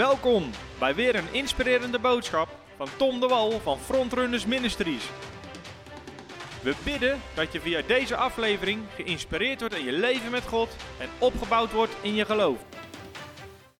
Welkom bij weer een inspirerende boodschap van Tom de Wal van Frontrunners Ministries. We bidden dat je via deze aflevering geïnspireerd wordt in je leven met God en opgebouwd wordt in je geloof.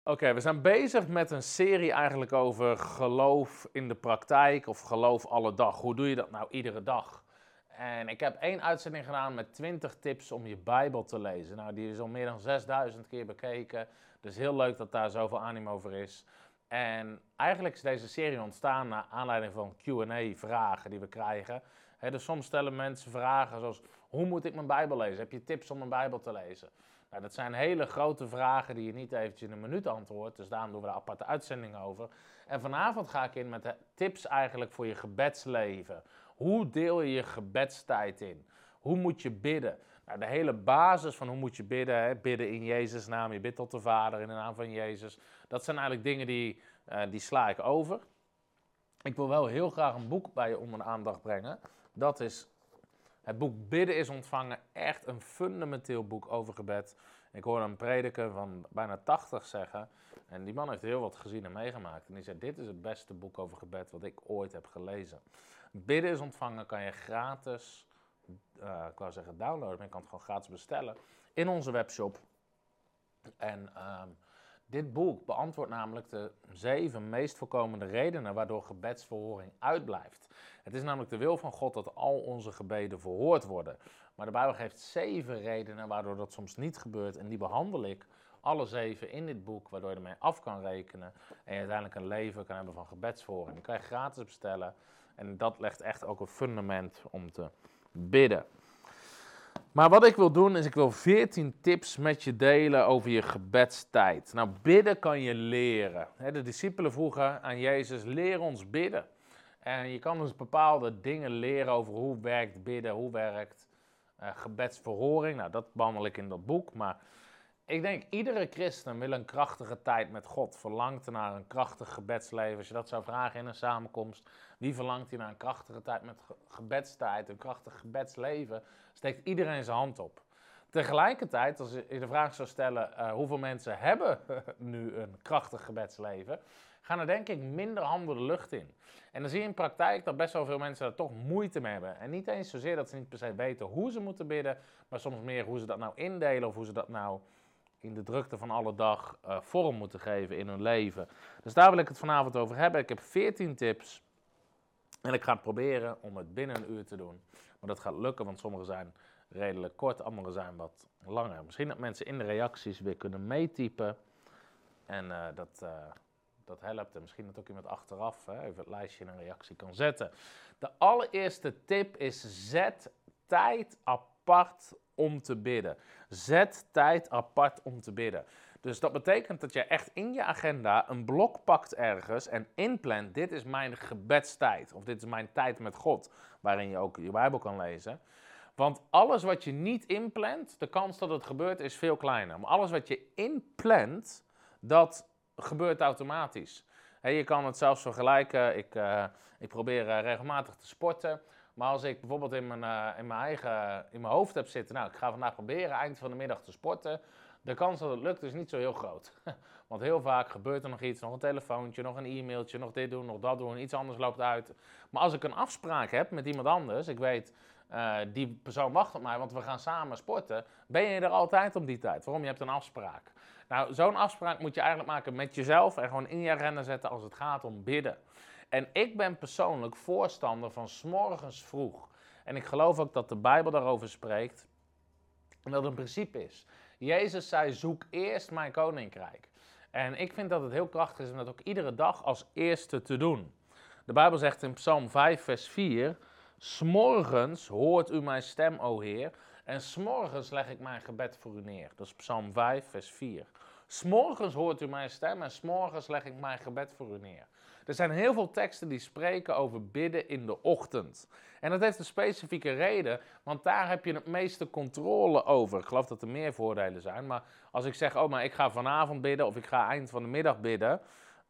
Oké, we zijn bezig met een serie eigenlijk over geloof in de praktijk of geloof alle dag. Hoe doe je dat nou iedere dag? En ik heb één uitzending gedaan met 20 tips om je Bijbel te lezen. Nou, die is al meer dan 6000 keer bekeken. Dus heel leuk dat daar zoveel animo over is. En eigenlijk is deze serie ontstaan naar aanleiding van QA-vragen die we krijgen. dus soms stellen mensen vragen zoals: hoe moet ik mijn Bijbel lezen? Heb je tips om mijn Bijbel te lezen? Nou, dat zijn hele grote vragen die je niet eventjes in een minuut antwoordt. Dus daarom doen we daar aparte uitzendingen over. En vanavond ga ik in met tips eigenlijk voor je gebedsleven. Hoe deel je je gebedstijd in? Hoe moet je bidden? Nou, de hele basis van hoe moet je bidden, hè? bidden in Jezus' naam, je bidt tot de Vader in de naam van Jezus. Dat zijn eigenlijk dingen die, uh, die sla ik over. Ik wil wel heel graag een boek bij je onder de aandacht brengen. Dat is het boek Bidden is ontvangen. Echt een fundamenteel boek over gebed. Ik hoorde een prediker van bijna 80 zeggen. En die man heeft heel wat gezien en meegemaakt. En die zei: Dit is het beste boek over gebed wat ik ooit heb gelezen. Bidden is ontvangen kan je gratis, uh, ik wou zeggen downloaden, maar je kan het gewoon gratis bestellen in onze webshop. En uh, dit boek beantwoordt namelijk de zeven meest voorkomende redenen waardoor gebedsverhoring uitblijft. Het is namelijk de wil van God dat al onze gebeden verhoord worden. Maar de Bijbel geeft zeven redenen waardoor dat soms niet gebeurt en die behandel ik alle zeven in dit boek, waardoor je ermee af kan rekenen en je uiteindelijk een leven kan hebben van gebedsverhoring. Die kan je gratis bestellen en dat legt echt ook een fundament om te bidden. Maar wat ik wil doen is, ik wil 14 tips met je delen over je gebedstijd. Nou, bidden kan je leren. De discipelen vroegen aan Jezus, leer ons bidden. En je kan dus bepaalde dingen leren over hoe werkt bidden, hoe werkt uh, gebedsverhoring. Nou, dat behandel ik in dat boek. Maar ik denk, iedere christen wil een krachtige tijd met God. Verlangt naar een krachtig gebedsleven. Als je dat zou vragen in een samenkomst. Wie verlangt hij naar een krachtige tijd met gebedstijd, een krachtig gebedsleven? Steekt iedereen zijn hand op. Tegelijkertijd, als je de vraag zou stellen, uh, hoeveel mensen hebben nu een krachtig gebedsleven? Gaan er denk ik minder handen de lucht in. En dan zie je in praktijk dat best wel veel mensen er toch moeite mee hebben. En niet eens zozeer dat ze niet per se weten hoe ze moeten bidden, maar soms meer hoe ze dat nou indelen of hoe ze dat nou in de drukte van alle dag uh, vorm moeten geven in hun leven. Dus daar wil ik het vanavond over hebben. Ik heb 14 tips en ik ga het proberen om het binnen een uur te doen. Maar dat gaat lukken, want sommige zijn redelijk kort, andere zijn wat langer. Misschien dat mensen in de reacties weer kunnen meetypen. En uh, dat, uh, dat helpt. En misschien dat ook iemand achteraf hè, even het lijstje in een reactie kan zetten. De allereerste tip is: zet tijd apart om te bidden. Zet tijd apart om te bidden. Dus dat betekent dat je echt in je agenda een blok pakt ergens en inplant: dit is mijn gebedstijd. Of dit is mijn tijd met God, waarin je ook je Bijbel kan lezen. Want alles wat je niet inplant, de kans dat het gebeurt is veel kleiner. Maar alles wat je inplant, dat gebeurt automatisch. je kan het zelfs vergelijken. Ik, uh, ik probeer uh, regelmatig te sporten. Maar als ik bijvoorbeeld in mijn, uh, in mijn eigen in mijn hoofd heb zitten, nou, ik ga vandaag proberen eind van de middag te sporten. De kans dat het lukt is niet zo heel groot. Want heel vaak gebeurt er nog iets, nog een telefoontje, nog een e-mailtje, nog dit doen, nog dat doen, iets anders loopt uit. Maar als ik een afspraak heb met iemand anders, ik weet, uh, die persoon wacht op mij, want we gaan samen sporten, ben je er altijd op die tijd. Waarom? Je hebt een afspraak. Nou, zo'n afspraak moet je eigenlijk maken met jezelf en gewoon in je agenda zetten als het gaat om bidden. En ik ben persoonlijk voorstander van s'morgens vroeg. En ik geloof ook dat de Bijbel daarover spreekt. En dat het een principe is. Jezus zei: zoek eerst mijn koninkrijk. En ik vind dat het heel krachtig is om dat ook iedere dag als eerste te doen. De Bijbel zegt in Psalm 5, vers 4: S'morgens hoort u mijn stem, o Heer, en s'morgens leg ik mijn gebed voor u neer. Dat is Psalm 5, vers 4. S'morgens hoort u mijn stem en s'morgens leg ik mijn gebed voor u neer. Er zijn heel veel teksten die spreken over bidden in de ochtend. En dat heeft een specifieke reden, want daar heb je het meeste controle over. Ik geloof dat er meer voordelen zijn, maar als ik zeg, oh maar ik ga vanavond bidden of ik ga eind van de middag bidden.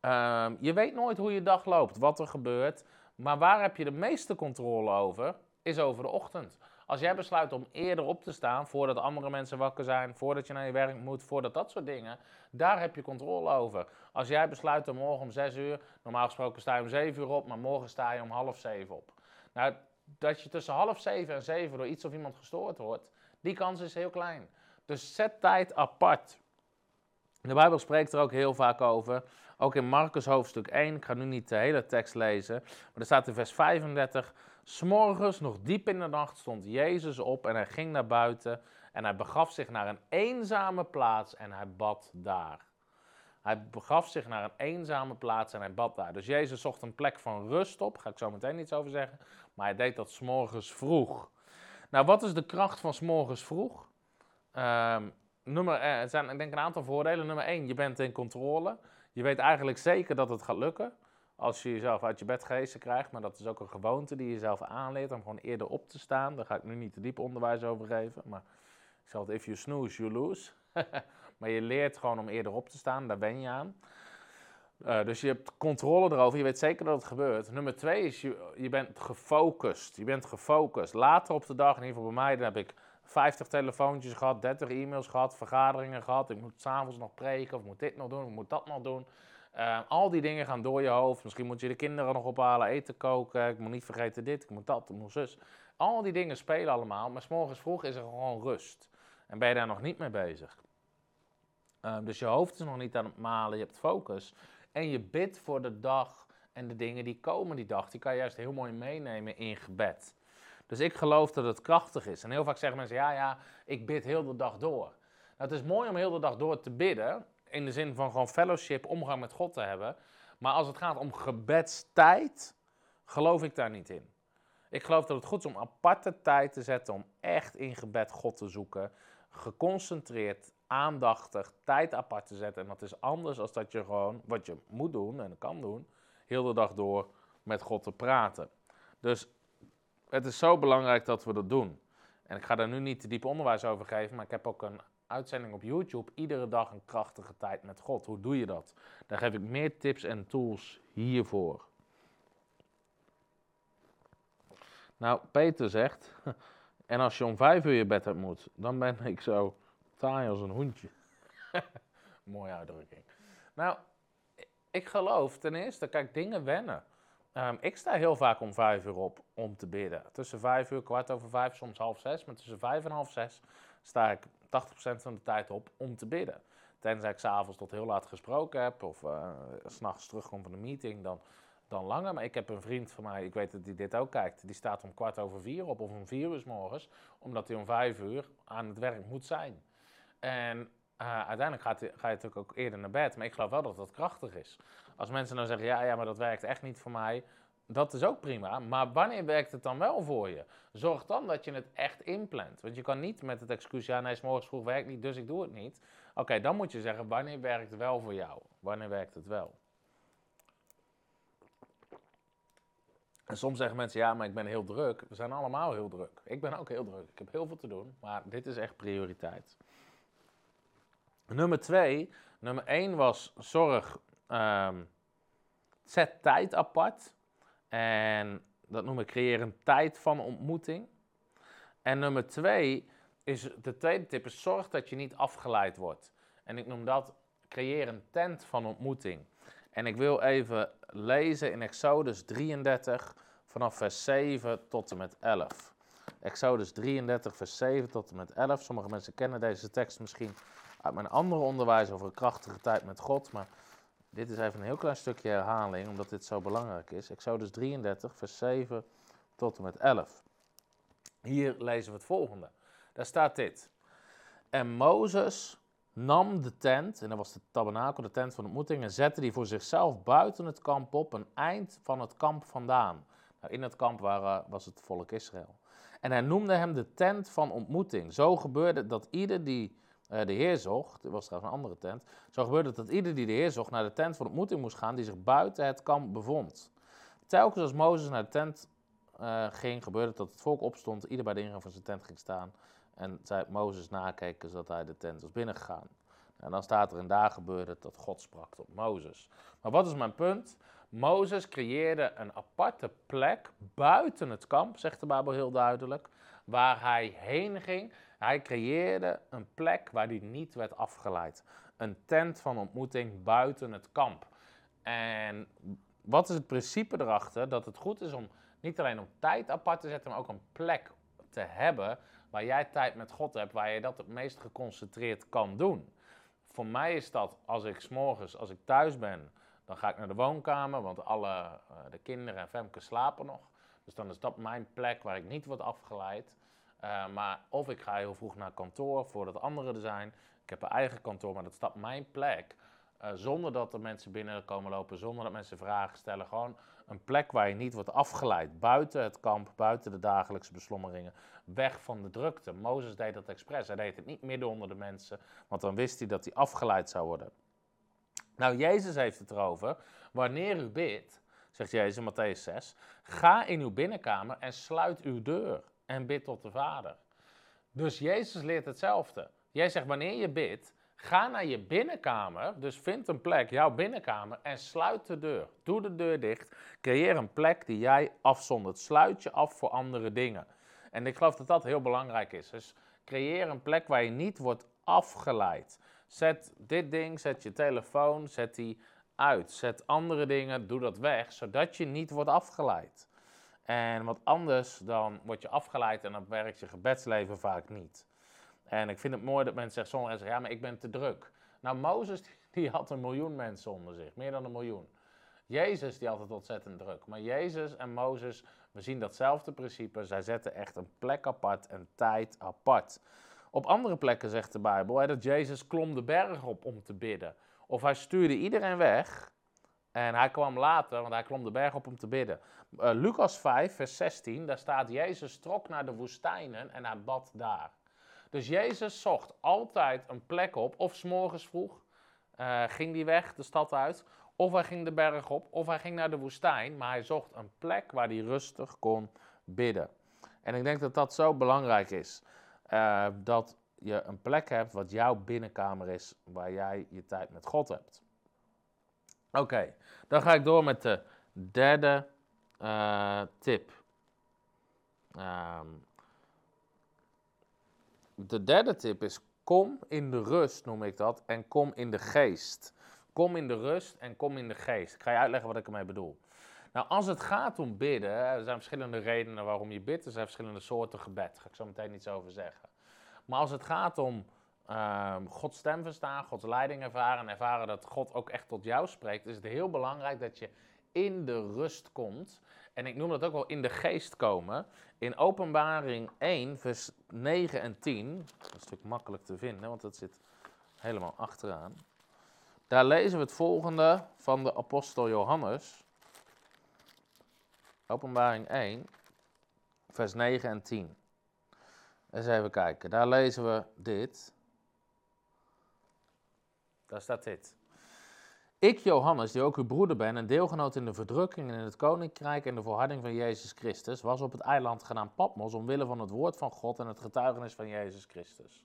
Uh, je weet nooit hoe je dag loopt, wat er gebeurt. Maar waar heb je de meeste controle over? Is over de ochtend. Als jij besluit om eerder op te staan, voordat andere mensen wakker zijn, voordat je naar je werk moet, voordat dat soort dingen, daar heb je controle over. Als jij besluit om morgen om 6 uur, normaal gesproken sta je om 7 uur op, maar morgen sta je om half 7 op. Nou, dat je tussen half 7 en 7 door iets of iemand gestoord wordt, die kans is heel klein. Dus zet tijd apart. De Bijbel spreekt er ook heel vaak over. Ook in Marcus hoofdstuk 1, ik ga nu niet de hele tekst lezen, maar er staat in vers 35, S'morgens, nog diep in de nacht, stond Jezus op en hij ging naar buiten en hij begaf zich naar een eenzame plaats en hij bad daar. Hij begaf zich naar een eenzame plaats en hij bad daar. Dus Jezus zocht een plek van rust op, ga ik zo meteen iets over zeggen, maar hij deed dat s'morgens vroeg. Nou, wat is de kracht van s'morgens vroeg? Nummer, eh, er zijn ik denk een aantal voordelen. Nummer 1, je bent in controle. Je weet eigenlijk zeker dat het gaat lukken. Als je jezelf uit je bed geesten krijgt. Maar dat is ook een gewoonte die je zelf aanleert om gewoon eerder op te staan. Daar ga ik nu niet te diep onderwijs over geven. Maar ik zeg altijd, if you snooze, you lose. maar je leert gewoon om eerder op te staan. Daar ben je aan. Uh, dus je hebt controle erover, je weet zeker dat het gebeurt. Nummer twee is, je, je bent gefocust. Je bent gefocust. Later op de dag, in ieder geval bij mij, dan heb ik 50 telefoontjes gehad, 30 e-mails gehad, vergaderingen gehad. Ik moet s'avonds nog preken, of moet dit nog doen, ik moet dat nog doen. Uh, al die dingen gaan door je hoofd. Misschien moet je de kinderen nog ophalen, eten koken. Ik moet niet vergeten dit, ik moet dat, ik moet zus. Al die dingen spelen allemaal, maar s morgens vroeg is er gewoon rust. En ben je daar nog niet mee bezig. Uh, dus je hoofd is nog niet aan het malen, je hebt focus. En je bidt voor de dag en de dingen die komen die dag. Die kan je juist heel mooi meenemen in gebed. Dus ik geloof dat het krachtig is. En heel vaak zeggen mensen, ja, ja, ik bid heel de dag door. Nou, het is mooi om heel de dag door te bidden, in de zin van gewoon fellowship, omgang met God te hebben. Maar als het gaat om gebedstijd, geloof ik daar niet in. Ik geloof dat het goed is om aparte tijd te zetten om echt in gebed God te zoeken. Geconcentreerd, aandachtig, tijd apart te zetten. En dat is anders dan dat je gewoon, wat je moet doen en kan doen, heel de dag door met God te praten. Dus het is zo belangrijk dat we dat doen. En ik ga daar nu niet te diep onderwijs over geven, maar ik heb ook een uitzending op YouTube. Iedere dag een krachtige tijd met God. Hoe doe je dat? Daar geef ik meer tips en tools hiervoor. Nou, Peter zegt, en als je om vijf uur je bed hebt moet, dan ben ik zo taai als een hondje. Mooie uitdrukking. Nou, ik geloof ten eerste, kijk, dingen wennen. Um, ik sta heel vaak om vijf uur op om te bidden. Tussen vijf uur, kwart over vijf, soms half zes. Maar tussen vijf en half zes sta ik 80% van de tijd op om te bidden. Tenzij ik s'avonds tot heel laat gesproken heb of uh, s'nachts terugkom van de meeting, dan, dan langer. Maar ik heb een vriend van mij, ik weet dat hij dit ook kijkt, die staat om kwart over vier op of om vier uur s morgens, omdat hij om vijf uur aan het werk moet zijn. En uh, uiteindelijk gaat, ga je natuurlijk ook eerder naar bed, maar ik geloof wel dat dat krachtig is. Als mensen nou zeggen, ja, ja, maar dat werkt echt niet voor mij, dat is ook prima. Maar wanneer werkt het dan wel voor je? Zorg dan dat je het echt inplant. Want je kan niet met het excuus, ja, nee, s morgens vroeg werkt niet, dus ik doe het niet. Oké, dan moet je zeggen, wanneer werkt het wel voor jou? Wanneer werkt het wel? En soms zeggen mensen, ja, maar ik ben heel druk. We zijn allemaal heel druk. Ik ben ook heel druk. Ik heb heel veel te doen, maar dit is echt prioriteit. Nummer twee, nummer één was zorg Um, zet tijd apart. En dat noemen we creëer een tijd van ontmoeting. En nummer twee is, de tweede tip is zorg dat je niet afgeleid wordt. En ik noem dat creëer een tent van ontmoeting. En ik wil even lezen in Exodus 33 vanaf vers 7 tot en met 11. Exodus 33 vers 7 tot en met 11. Sommige mensen kennen deze tekst misschien uit mijn andere onderwijs over een krachtige tijd met God, maar dit is even een heel klein stukje herhaling, omdat dit zo belangrijk is. Exodus 33, vers 7 tot en met 11. Hier lezen we het volgende. Daar staat dit. En Mozes nam de tent, en dat was de tabernakel, de tent van ontmoeting, en zette die voor zichzelf buiten het kamp op, een eind van het kamp vandaan. Nou, in het kamp waren, was het volk Israël. En hij noemde hem de tent van ontmoeting. Zo gebeurde dat ieder die de Heer zocht, dit was trouwens een andere tent, zo gebeurde dat ieder die de Heer zocht naar de tent van ontmoeting moest gaan die zich buiten het kamp bevond. Telkens als Mozes naar de tent uh, ging, gebeurde het dat het volk opstond, ieder bij de ingang van zijn tent ging staan en zei Mozes nakeken zodat hij de tent was binnengegaan. En dan staat er en daar gebeurde dat God sprak tot Mozes. Maar wat is mijn punt? Mozes creëerde een aparte plek buiten het kamp, zegt de Bijbel heel duidelijk, waar hij heen ging. Hij creëerde een plek waar hij niet werd afgeleid. Een tent van ontmoeting buiten het kamp. En wat is het principe erachter? Dat het goed is om niet alleen om tijd apart te zetten, maar ook een plek te hebben waar jij tijd met God hebt, waar je dat het meest geconcentreerd kan doen. Voor mij is dat als ik s'morgens, als ik thuis ben, dan ga ik naar de woonkamer, want alle uh, de kinderen en Femke slapen nog. Dus dan is dat mijn plek waar ik niet word afgeleid. Uh, maar of ik ga heel vroeg naar kantoor voordat anderen er zijn. Ik heb een eigen kantoor, maar dat dat mijn plek. Uh, zonder dat er mensen binnen komen lopen, zonder dat mensen vragen stellen. Gewoon een plek waar je niet wordt afgeleid. Buiten het kamp, buiten de dagelijkse beslommeringen. Weg van de drukte. Mozes deed dat expres. Hij deed het niet midden onder de mensen, want dan wist hij dat hij afgeleid zou worden. Nou, Jezus heeft het erover. Wanneer u bidt, zegt Jezus in Matthäus 6, ga in uw binnenkamer en sluit uw deur en bid tot de Vader. Dus Jezus leert hetzelfde. Jij zegt wanneer je bidt, ga naar je binnenkamer, dus vind een plek, jouw binnenkamer, en sluit de deur. Doe de deur dicht, creëer een plek die jij afzondert. Sluit je af voor andere dingen. En ik geloof dat dat heel belangrijk is. Dus creëer een plek waar je niet wordt afgeleid. Zet dit ding, zet je telefoon, zet die uit. Zet andere dingen, doe dat weg, zodat je niet wordt afgeleid. En wat anders dan word je afgeleid en dan werkt je gebedsleven vaak niet. En ik vind het mooi dat mensen zeggen, sommigen zeggen, ja, maar ik ben te druk. Nou, Mozes die had een miljoen mensen onder zich, meer dan een miljoen. Jezus die had het ontzettend druk. Maar Jezus en Mozes, we zien datzelfde principe. Zij zetten echt een plek apart, een tijd apart. Op andere plekken zegt de Bijbel hè, dat Jezus klom de berg op om te bidden. Of hij stuurde iedereen weg en hij kwam later, want hij klom de berg op om te bidden. Uh, Lucas 5, vers 16, daar staat: Jezus trok naar de woestijnen en hij bad daar. Dus Jezus zocht altijd een plek op, of s'morgens vroeg uh, ging hij weg de stad uit, of hij ging de berg op, of hij ging naar de woestijn, maar hij zocht een plek waar hij rustig kon bidden. En ik denk dat dat zo belangrijk is. Uh, dat je een plek hebt wat jouw binnenkamer is, waar jij je tijd met God hebt. Oké, dan ga ik door met de derde uh, tip. Um, de derde tip is: kom in de rust, noem ik dat, en kom in de geest. Kom in de rust en kom in de geest. Ik ga je uitleggen wat ik ermee bedoel. Nou, als het gaat om bidden, er zijn verschillende redenen waarom je bidt. Er zijn verschillende soorten gebed. Daar ga ik zo meteen iets over zeggen. Maar als het gaat om um, Gods stem verstaan, Gods leiding ervaren en ervaren dat God ook echt tot jou spreekt, is het heel belangrijk dat je in de rust komt. En ik noem dat ook wel in de geest komen. In Openbaring 1, vers 9 en 10, dat is stuk makkelijk te vinden, want dat zit helemaal achteraan. Daar lezen we het volgende van de apostel Johannes. Openbaring 1, vers 9 en 10. Eens even kijken, daar lezen we dit. Daar staat dit. Ik, Johannes, die ook uw broeder ben en deelgenoot in de verdrukking in het koninkrijk en de volharding van Jezus Christus, was op het eiland genaamd Patmos omwille van het woord van God en het getuigenis van Jezus Christus.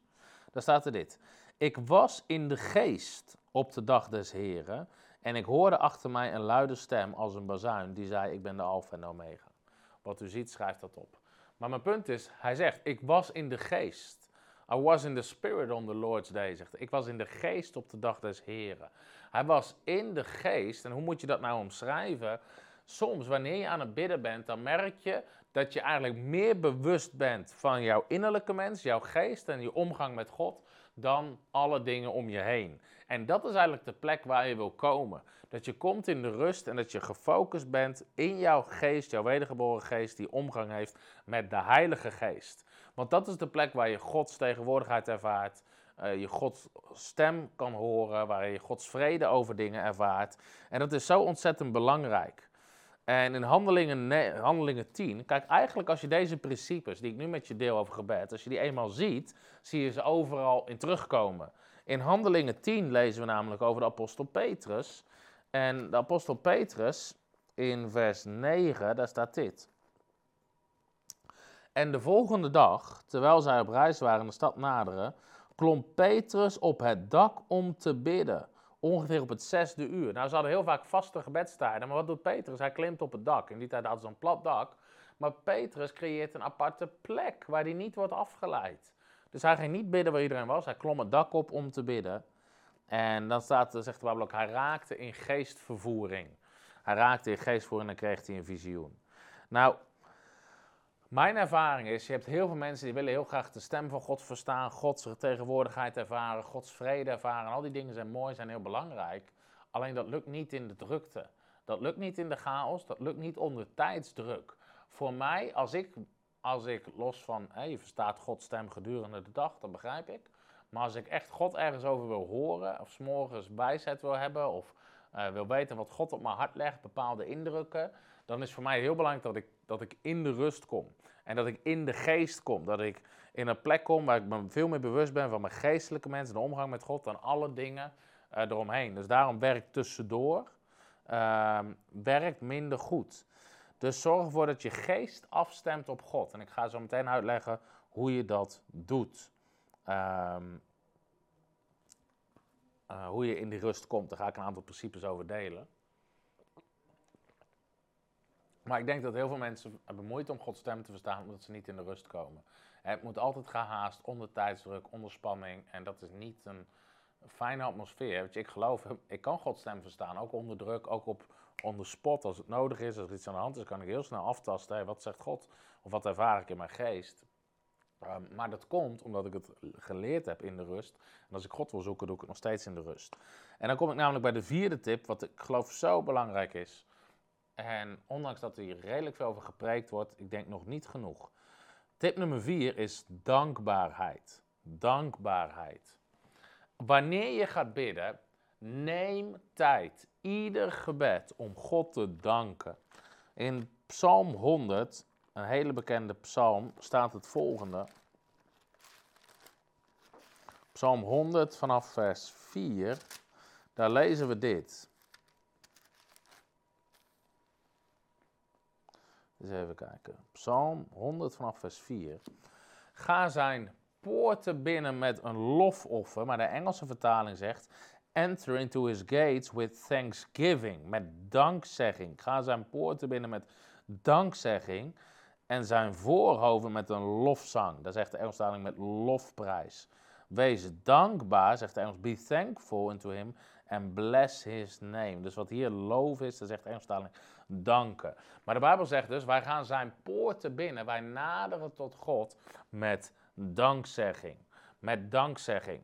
Daar staat er dit. Ik was in de geest op de dag des Heren en ik hoorde achter mij een luide stem als een bazuin die zei, ik ben de Alpha en Omega. Wat u ziet, schrijft dat op. Maar mijn punt is, hij zegt, ik was in de geest. I was in the spirit on the Lord's day, zegt hij. Ik was in de geest op de dag des Heren. Hij was in de geest. En hoe moet je dat nou omschrijven? Soms, wanneer je aan het bidden bent, dan merk je dat je eigenlijk meer bewust bent van jouw innerlijke mens, jouw geest en je omgang met God, dan alle dingen om je heen. En dat is eigenlijk de plek waar je wil komen. Dat je komt in de rust en dat je gefocust bent in jouw geest, jouw wedergeboren geest, die omgang heeft met de Heilige Geest. Want dat is de plek waar je Gods tegenwoordigheid ervaart, uh, je Gods stem kan horen, waar je Gods vrede over dingen ervaart. En dat is zo ontzettend belangrijk. En in handelingen, handelingen 10, kijk, eigenlijk als je deze principes die ik nu met je deel over gebed, als je die eenmaal ziet, zie je ze overal in terugkomen. In Handelingen 10 lezen we namelijk over de apostel Petrus. En de apostel Petrus in vers 9, daar staat dit. En de volgende dag, terwijl zij op reis waren de stad naderen, klom Petrus op het dak om te bidden. Ongeveer op het zesde uur. Nou, ze hadden heel vaak vaste gebedstijden. Maar wat doet Petrus? Hij klimt op het dak. In die tijd hadden ze een plat dak. Maar Petrus creëert een aparte plek waar hij niet wordt afgeleid. Dus hij ging niet bidden waar iedereen was. Hij klom het dak op om te bidden. En dan staat, zegt de Bijbel ook, hij raakte in geestvervoering. Hij raakte in geestvervoering en dan kreeg hij een visioen. Nou, mijn ervaring is, je hebt heel veel mensen die willen heel graag de stem van God verstaan, Gods tegenwoordigheid ervaren, Gods vrede ervaren. Al die dingen zijn mooi, zijn heel belangrijk. Alleen dat lukt niet in de drukte. Dat lukt niet in de chaos, dat lukt niet onder tijdsdruk. Voor mij, als ik, als ik los van, je verstaat Gods stem gedurende de dag, dat begrijp ik. Maar als ik echt God ergens over wil horen, of s'morgens bijzet wil hebben, of uh, wil weten wat God op mijn hart legt, bepaalde indrukken, dan is voor mij heel belangrijk dat ik, dat ik in de rust kom. En dat ik in de geest kom. Dat ik in een plek kom waar ik me veel meer bewust ben van mijn geestelijke mensen, de omgang met God, dan alle dingen uh, eromheen. Dus daarom werkt tussendoor uh, werkt minder goed. Dus zorg ervoor dat je geest afstemt op God. En ik ga zo meteen uitleggen hoe je dat doet. Um, uh, hoe je in die rust komt. Daar ga ik een aantal principes over delen. Maar ik denk dat heel veel mensen hebben moeite om Gods stem te verstaan omdat ze niet in de rust komen. Het moet altijd gehaast, onder tijdsdruk, onder spanning. En dat is niet een fijne atmosfeer. Je, ik geloof, ik kan Gods stem verstaan, ook onder druk, ook op onder spot als het nodig is. Als er iets aan de hand is, kan ik heel snel aftasten. wat zegt God? Of wat ervaar ik in mijn geest? Um, maar dat komt omdat ik het geleerd heb in de rust. En als ik God wil zoeken, doe ik het nog steeds in de rust. En dan kom ik namelijk bij de vierde tip, wat ik geloof zo belangrijk is. En ondanks dat hier redelijk veel over gepreekt wordt, ik denk nog niet genoeg. Tip nummer vier is dankbaarheid. Dankbaarheid. Wanneer je gaat bidden, neem tijd, ieder gebed, om God te danken. In Psalm 100, een hele bekende psalm, staat het volgende. Psalm 100 vanaf vers 4, daar lezen we dit. Eens even kijken. Psalm 100 vanaf vers 4. Ga zijn poorten binnen met een lofoffer, maar de Engelse vertaling zegt: Enter into his gates with thanksgiving, met dankzegging. Ga zijn poorten binnen met dankzegging en zijn voorhoven met een lofzang. Dat zegt de Engelse vertaling met lofprijs. Wees dankbaar, zegt de Engels, be thankful unto him and bless his name. Dus wat hier loof is, dat zegt de Engelse vertaling, danken. Maar de Bijbel zegt dus, wij gaan zijn poorten binnen, wij naderen tot God met dankzegging. Met dankzegging.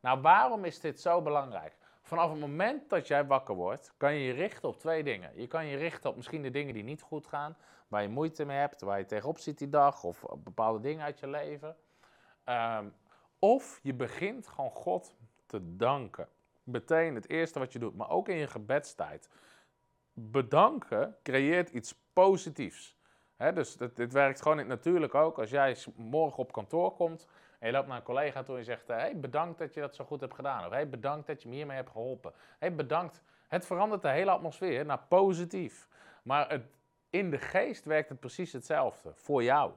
Nou, waarom is dit zo belangrijk? Vanaf het moment dat jij wakker wordt, kan je je richten op twee dingen. Je kan je richten op misschien de dingen die niet goed gaan, waar je moeite mee hebt, waar je tegenop ziet die dag, of bepaalde dingen uit je leven. Ehm, of je begint gewoon God te danken. Meteen het eerste wat je doet, maar ook in je gebedstijd. Bedanken creëert iets positiefs. dus dit, werkt gewoon natuurlijk ook. Als jij morgen op kantoor komt en je loopt naar een collega toe en je zegt: hey, bedankt dat je dat zo goed hebt gedaan. Of hey, bedankt dat je me hiermee hebt geholpen. Hey, bedankt. Het verandert de hele atmosfeer naar positief. Maar het, in de geest werkt het precies hetzelfde voor jou.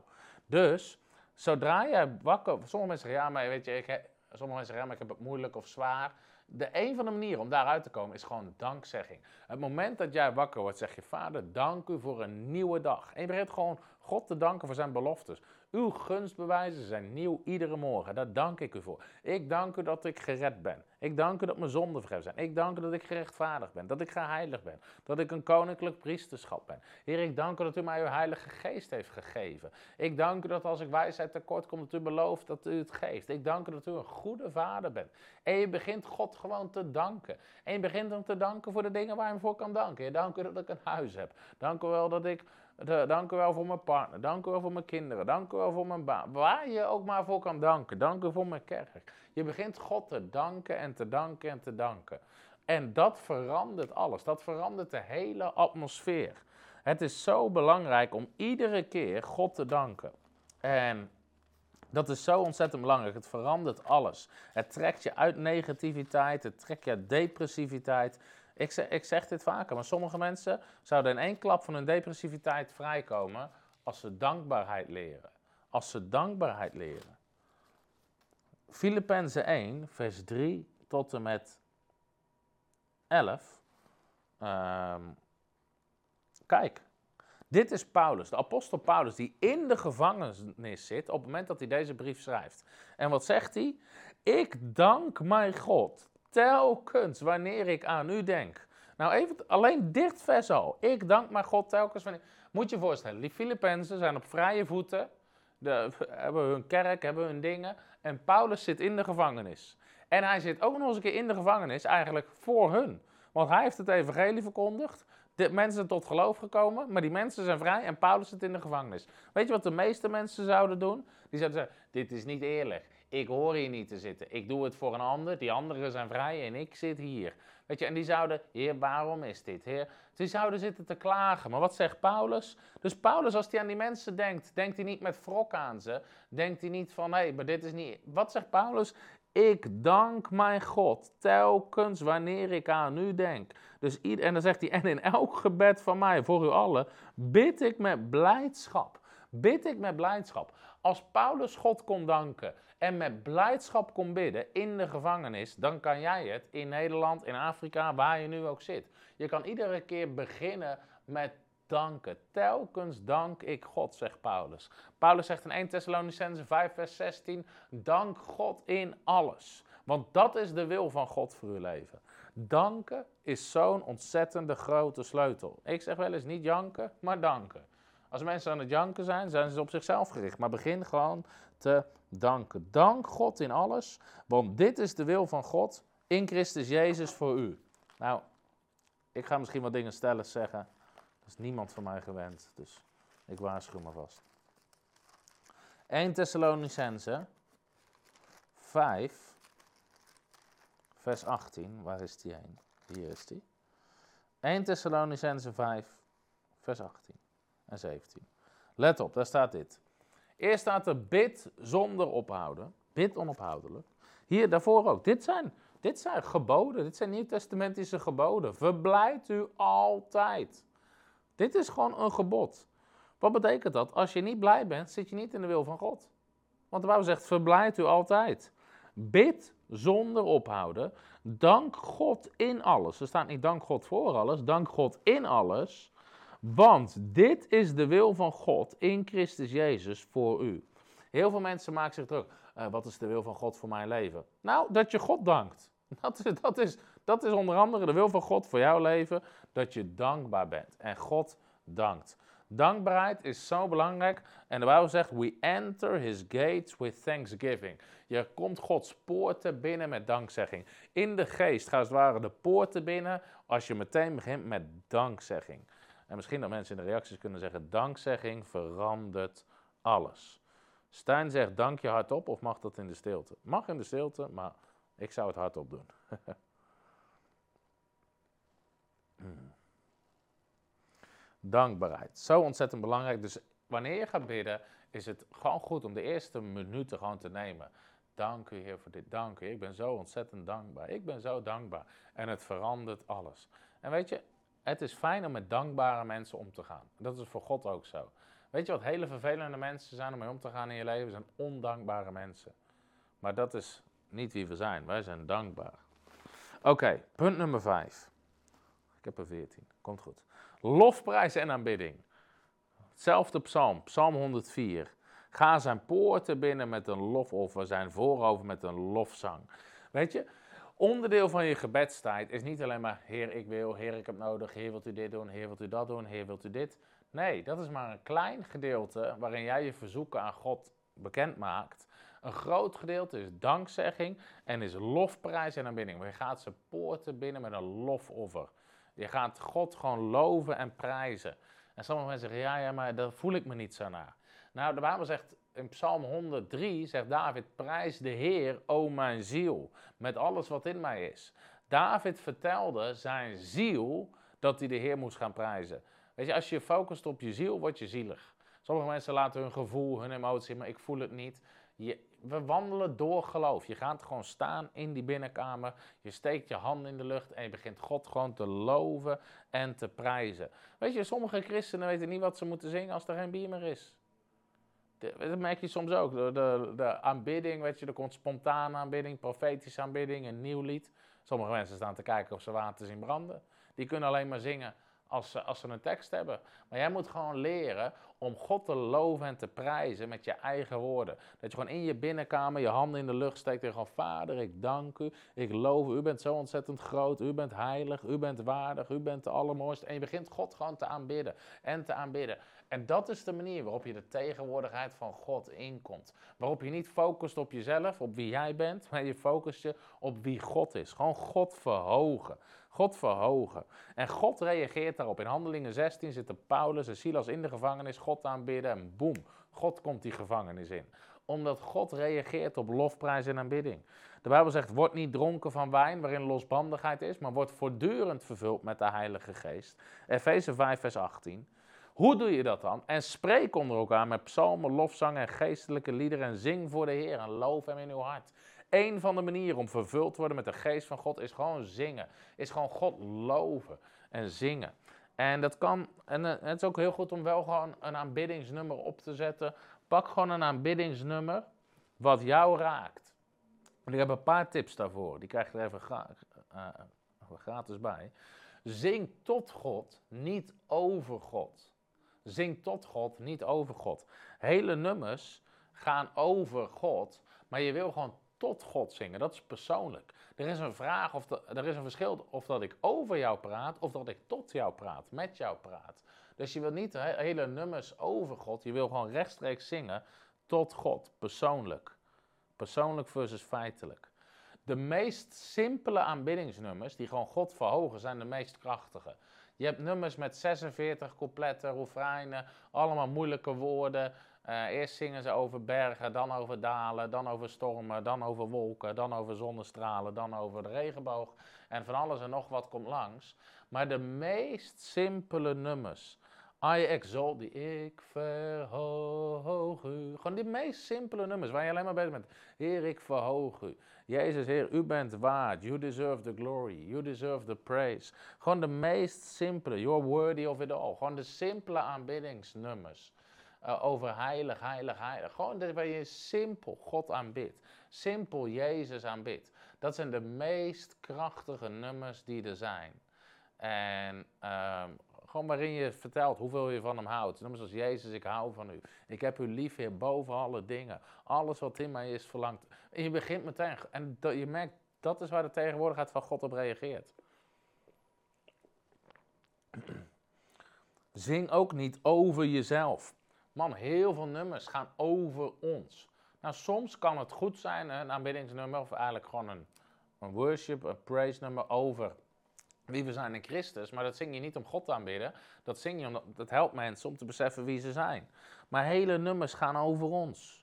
Dus zodra je wakker. Sommige mensen zeggen: ja, maar weet je, ik, sommige mensen zeggen: ja, maar ik heb het moeilijk of zwaar. De een van de manieren om daaruit te komen is gewoon dankzegging. Het moment dat jij wakker wordt, zeg je: Vader, dank u voor een nieuwe dag. En je begint gewoon God te danken voor zijn beloftes. Uw gunstbewijzen zijn nieuw iedere morgen. Daar dank ik u voor. Ik dank u dat ik gered ben. Ik dank u dat mijn zonden vergeven zijn. Ik dank u dat ik gerechtvaardigd ben. Dat ik geheiligd ben. Dat ik een koninklijk priesterschap ben. Heer, ik dank u dat u mij uw heilige geest heeft gegeven. Ik dank u dat als ik wijsheid tekort kom, dat u belooft dat u het geeft. Ik dank u dat u een goede vader bent. En je begint God gewoon te danken. En je begint hem te danken voor de dingen waar je hem voor kan danken. Je dank u dat ik een huis heb. Dank u wel dat ik dank u wel voor mijn partner. Dank u wel voor mijn kinderen. Dank u wel voor mijn baan. Waar je ook maar voor kan danken. Dank u voor mijn kerk. Je begint God te danken en te danken en te danken. En dat verandert alles. Dat verandert de hele atmosfeer. Het is zo belangrijk om iedere keer God te danken. En dat is zo ontzettend belangrijk. Het verandert alles. Het trekt je uit negativiteit. Het trekt je uit depressiviteit. Ik zeg, ik zeg dit vaker, maar sommige mensen zouden in één klap van hun depressiviteit vrijkomen als ze dankbaarheid leren. Als ze dankbaarheid leren. Filippenzen 1, vers 3 tot en met 11. Um, ehm, kijk, Dit is Paulus, de apostel Paulus, die in de gevangenis zit op het moment dat hij deze brief schrijft. En wat zegt hij? Ik dank mijn God telkens wanneer ik aan u denk. Nou, even alleen dit vers al. Ik dank mijn God telkens wanneer. Moet je je voorstellen, die Filippenzen zijn op vrije voeten. De, hebben hun kerk, hebben hun dingen. En Paulus zit in de gevangenis. En hij zit ook nog eens een keer in de gevangenis, eigenlijk voor hun. Want hij heeft het evangelie verkondigd. De mensen tot geloof gekomen, maar die mensen zijn vrij en Paulus zit in de gevangenis. Weet je wat de meeste mensen zouden doen? Die zouden zeggen, dit is niet eerlijk. Ik hoor hier niet te zitten. Ik doe het voor een ander. Die anderen zijn vrij en ik zit hier. Weet je, en die zouden, heer, waarom is dit, heer? Die zouden zitten te klagen. Maar wat zegt Paulus? Dus Paulus, als hij aan die mensen denkt, denkt hij niet met wrok aan ze. Denkt hij niet van, hé, hey, maar dit is niet... Wat zegt Paulus? Ik dank mijn God telkens wanneer ik aan u denk. Dus, en dan zegt hij, en in elk gebed van mij, voor u allen, bid ik met blijdschap. Bid ik met blijdschap. Als Paulus God kon danken en met blijdschap kon bidden in de gevangenis, dan kan jij het in Nederland, in Afrika, waar je nu ook zit. Je kan iedere keer beginnen met danken. Telkens dank ik God, zegt Paulus. Paulus zegt in 1 Thessalonicense 5, vers 16: Dank God in alles. Want dat is de wil van God voor uw leven. Danken is zo'n ontzettende grote sleutel. Ik zeg wel eens niet janken, maar danken. Als mensen aan het janken zijn, zijn ze op zichzelf gericht. Maar begin gewoon te danken. Dank God in alles, want dit is de wil van God in Christus Jezus voor u. Nou, ik ga misschien wat dingen stellen zeggen. Dat is niemand van mij gewend, dus ik waarschuw me vast. 1 Thessalonicense 5, vers 18. Waar is die heen? Hier is die. 1 Thessalonicense 5, vers 18 en 17. Let op, daar staat dit. Eerst staat er bid zonder ophouden. Bid onophoudelijk. Hier, daarvoor ook. Dit zijn, dit zijn geboden. Dit zijn nieuwtestamentische geboden. Verblijd u altijd. Dit is gewoon een gebod. Wat betekent dat? Als je niet blij bent, zit je niet in de wil van God. Want de Bijbel zegt, verblijd u altijd. Bid zonder ophouden. Dank God in alles. Er staat niet dank God voor alles, dank God in alles. Want dit is de wil van God in Christus Jezus voor u. Heel veel mensen maken zich druk. Uh, wat is de wil van God voor mijn leven? Nou, dat je God dankt. Dat is, dat, is, dat is onder andere de wil van God voor jouw leven. Dat je dankbaar bent en God dankt. Dankbaarheid is zo belangrijk. En de Bijbel zegt: We enter his gates with thanksgiving. Je komt Gods poorten binnen met dankzegging. In de geest gaan het ware de poorten binnen als je meteen begint met dankzegging. En misschien dat mensen in de reacties kunnen zeggen: dankzegging verandert alles. Stijn zegt: dank je hardop of mag dat in de stilte? Mag in de stilte, maar ik zou het hardop doen. hmm. Dankbaarheid. Zo ontzettend belangrijk. Dus wanneer je gaat bidden, is het gewoon goed om de eerste minuten gewoon te nemen. Dank u Heer voor dit. Dank u. Ik ben zo ontzettend dankbaar. Ik ben zo dankbaar. En het verandert alles. En weet je, het is fijn om met dankbare mensen om te gaan. Dat is voor God ook zo. Weet je wat hele vervelende mensen zijn om mee om te gaan in je leven? Zijn ondankbare mensen. Maar dat is niet wie we zijn. Wij zijn dankbaar. Oké, punt nummer 5. Ik heb er 14. Komt goed. Lofprijs en aanbidding. Hetzelfde psalm, psalm 104. Ga zijn poorten binnen met een lofoffer, zijn voorover met een lofzang. Weet je, onderdeel van je gebedstijd is niet alleen maar Heer, ik wil, Heer, ik heb nodig, Heer, wilt u dit doen, Heer, wilt u dat doen, Heer, wilt u dit. Nee, dat is maar een klein gedeelte waarin jij je verzoeken aan God bekend maakt. Een groot gedeelte is dankzegging en is lofprijs en aanbidding. Je gaat zijn poorten binnen met een lofoffer. Je gaat God gewoon loven en prijzen. En sommige mensen zeggen, ja, ja, maar daar voel ik me niet zo naar. Nou, de Bijbel zegt in Psalm 103, zegt David, prijs de Heer, o mijn ziel, met alles wat in mij is. David vertelde zijn ziel dat hij de Heer moest gaan prijzen. Weet je, als je focust op je ziel, word je zielig. Sommige mensen laten hun gevoel, hun emotie, maar ik voel het niet. Je, we wandelen door geloof. Je gaat gewoon staan in die binnenkamer. Je steekt je hand in de lucht en je begint God gewoon te loven en te prijzen. Weet je, sommige christenen weten niet wat ze moeten zingen als er geen bier meer is. Dat merk je soms ook. De, de, de, aanbidding, weet je, er komt spontane aanbidding, profetische aanbidding, een nieuw lied. Sommige mensen staan te kijken of ze water zien branden. Die kunnen alleen maar zingen als ze, als ze een tekst hebben. Maar jij moet gewoon leren om God te loven en te prijzen met je eigen woorden. Dat je gewoon in je binnenkamer je handen in de lucht steekt en gewoon, Vader, ik dank u, ik loof u, u bent zo ontzettend groot, u bent heilig, u bent waardig, u bent de allermooiste. En je begint God gewoon te aanbidden en te aanbidden. En dat is de manier waarop je de tegenwoordigheid van God inkomt. Waarop je niet focust op jezelf, op wie jij bent, maar je focust je op wie God is. Gewoon God verhogen. God verhogen. En God reageert daarop. In Handelingen 16 zitten Paulus en Silas in de gevangenis, God aanbidden en boem, God komt die gevangenis in. Omdat God reageert op lofprijs en aanbidding. De Bijbel zegt, word niet dronken van wijn waarin losbandigheid is, maar word voortdurend vervuld met de Heilige Geest. Efeze 5 vers 18. Hoe doe je dat dan? En spreek onder elkaar met psalmen, lofzangen en geestelijke liederen en zing voor de Heer en loof hem in uw hart. Een van de manieren om vervuld te worden met de geest van God is gewoon zingen. Is gewoon God loven en zingen. En dat kan, en eh, het is ook heel goed om wel gewoon een aanbiddingsnummer op te zetten. Pak gewoon een aanbiddingsnummer wat jou raakt. En ik heb een paar tips daarvoor. Die krijg je er even uh, gratis bij. Zing tot God, niet over God. Zing tot God, niet over God. Hele nummers gaan over God, maar je wil gewoon tot God zingen. Dat is persoonlijk. Er is een vraag of er is een verschil of dat ik over jou praat of dat ik tot jou praat, met jou praat. Dus je wil niet hele nummers over God, je wil gewoon rechtstreeks zingen tot God, persoonlijk. Persoonlijk versus feitelijk. De meest simpele aanbiddingsnummers, die gewoon God verhogen, zijn de meest krachtige. Je hebt nummers met 46 coupletten, refreinen, allemaal moeilijke woorden. Uh, eerst zingen ze over bergen, dan over dalen, dan over stormen, dan over wolken, dan over zonnestralen, dan over de regenboog. En van alles en nog wat komt langs. Maar de meest simpele nummers. I exalt die ik verhoog u. Gewoon die meest simpele nummers waar je alleen maar bezig bent. Heer, ik verhoog u. Jezus, Heer, u bent waard. You deserve the glory. You deserve the praise. Gewoon de meest simpele. You're worthy of it all. Gewoon de simpele aanbiddingsnummers. Uh, over heilig, heilig, heilig. Gewoon waar je simpel God aanbidt. Simpel Jezus aanbidt. Dat zijn de meest krachtige nummers die er zijn. En um, gewoon waarin je vertelt hoeveel je van hem houdt. Nummers als Jezus, ik hou van u. Ik heb u lief, Heer, boven alle dingen. Alles wat in mij is verlangt. En je begint meteen. En dat, je merkt, dat is waar de tegenwoordigheid van God op reageert. Zing ook niet over jezelf. Man, heel veel nummers gaan over ons. Nou, soms kan het goed zijn, een aanbiddingsnummer, of eigenlijk gewoon een, een worship, een praise nummer over wie we zijn in Christus. Maar dat zing je niet om God te aanbidden. Dat zing je omdat het helpt mensen om te beseffen wie ze zijn. Maar hele nummers gaan over ons.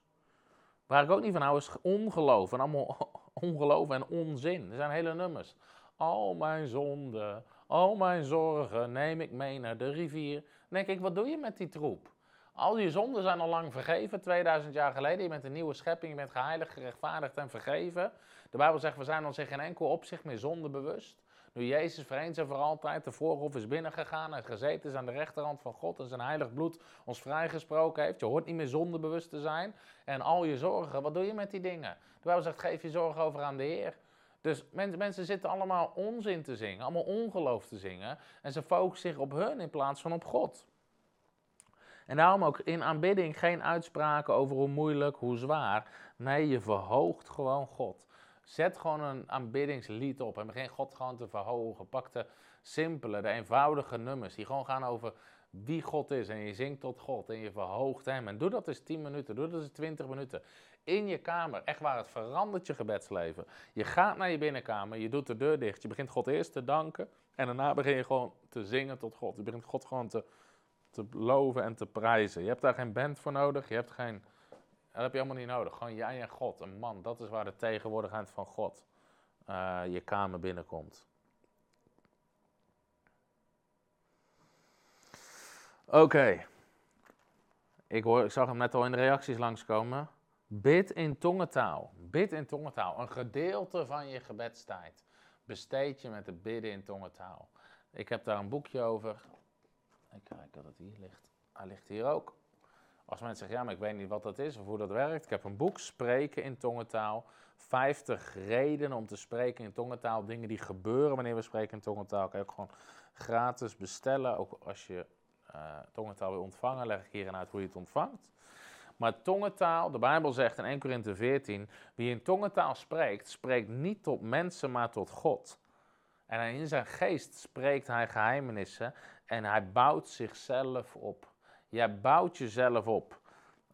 Waar ik ook niet van hou is ongeloof. En allemaal ongeloof en onzin. Er zijn hele nummers. Al mijn zonden, al mijn zorgen neem ik mee naar de rivier. Dan denk ik, wat doe je met die troep? Al je zonden zijn al lang vergeven, 2000 jaar geleden. Je bent een nieuwe schepping, je bent geheiligd, gerechtvaardigd en vergeven. De Bijbel zegt, we zijn ons in geen enkel opzicht meer zonde bewust. Nu Jezus eens en voor altijd de voorhof is binnengegaan en gezeten is aan de rechterhand van God en zijn heilig bloed ons vrijgesproken heeft. Je hoort niet meer zondebewust te zijn. En al je zorgen, wat doe je met die dingen? De Bijbel zegt, geef je zorgen over aan de Heer. Dus mensen, mensen zitten allemaal onzin te zingen, allemaal ongeloof te zingen. En ze focussen zich op hun in plaats van op God. En daarom ook in aanbidding geen uitspraken over hoe moeilijk, hoe zwaar. Nee, je verhoogt gewoon God. Zet gewoon een aanbiddingslied op en begin God gewoon te verhogen. Pak de simpele, de eenvoudige nummers die gewoon gaan over wie God is. En je zingt tot God en je verhoogt Hem. En doe dat eens 10 minuten, doe dat eens 20 minuten. In je kamer, echt waar, het verandert je gebedsleven. Je gaat naar je binnenkamer, je doet de deur dicht. Je begint God eerst te danken en daarna begin je gewoon te zingen tot God. Je begint God gewoon te, te loven en te prijzen. Je hebt daar geen band voor nodig, je hebt geen dat heb je allemaal niet nodig. Gewoon jij en God, een man. Dat is waar de tegenwoordigheid van God uh, je kamer binnenkomt. Oké. Ik, hoor, ik zag hem net al in de reacties langskomen. Bid in tongentaal. Bid in tongentaal. Een gedeelte van je gebedstijd besteed je met het bidden in tongentaal. Ik heb daar een boekje over. Ik kijk dat het hier ligt. Hij ligt hier ook Als mensen zeggen, ja, maar ik weet niet wat dat is of hoe dat werkt. Ik heb een boek, Spreken in tongentaal. 50 redenen om te spreken in tongentaal. Dingen die gebeuren wanneer we spreken in tongentaal. Kan je ook gewoon gratis bestellen. Ook als je uh, tongentaal wil ontvangen, leg ik hierin uit hoe je het ontvangt. Maar tongentaal, de Bijbel zegt in 1 Korinthe 14, wie in tongentaal spreekt, spreekt niet tot mensen, maar tot God. En in zijn geest spreekt hij geheimenissen en hij bouwt zichzelf op. Jij bouwt jezelf op.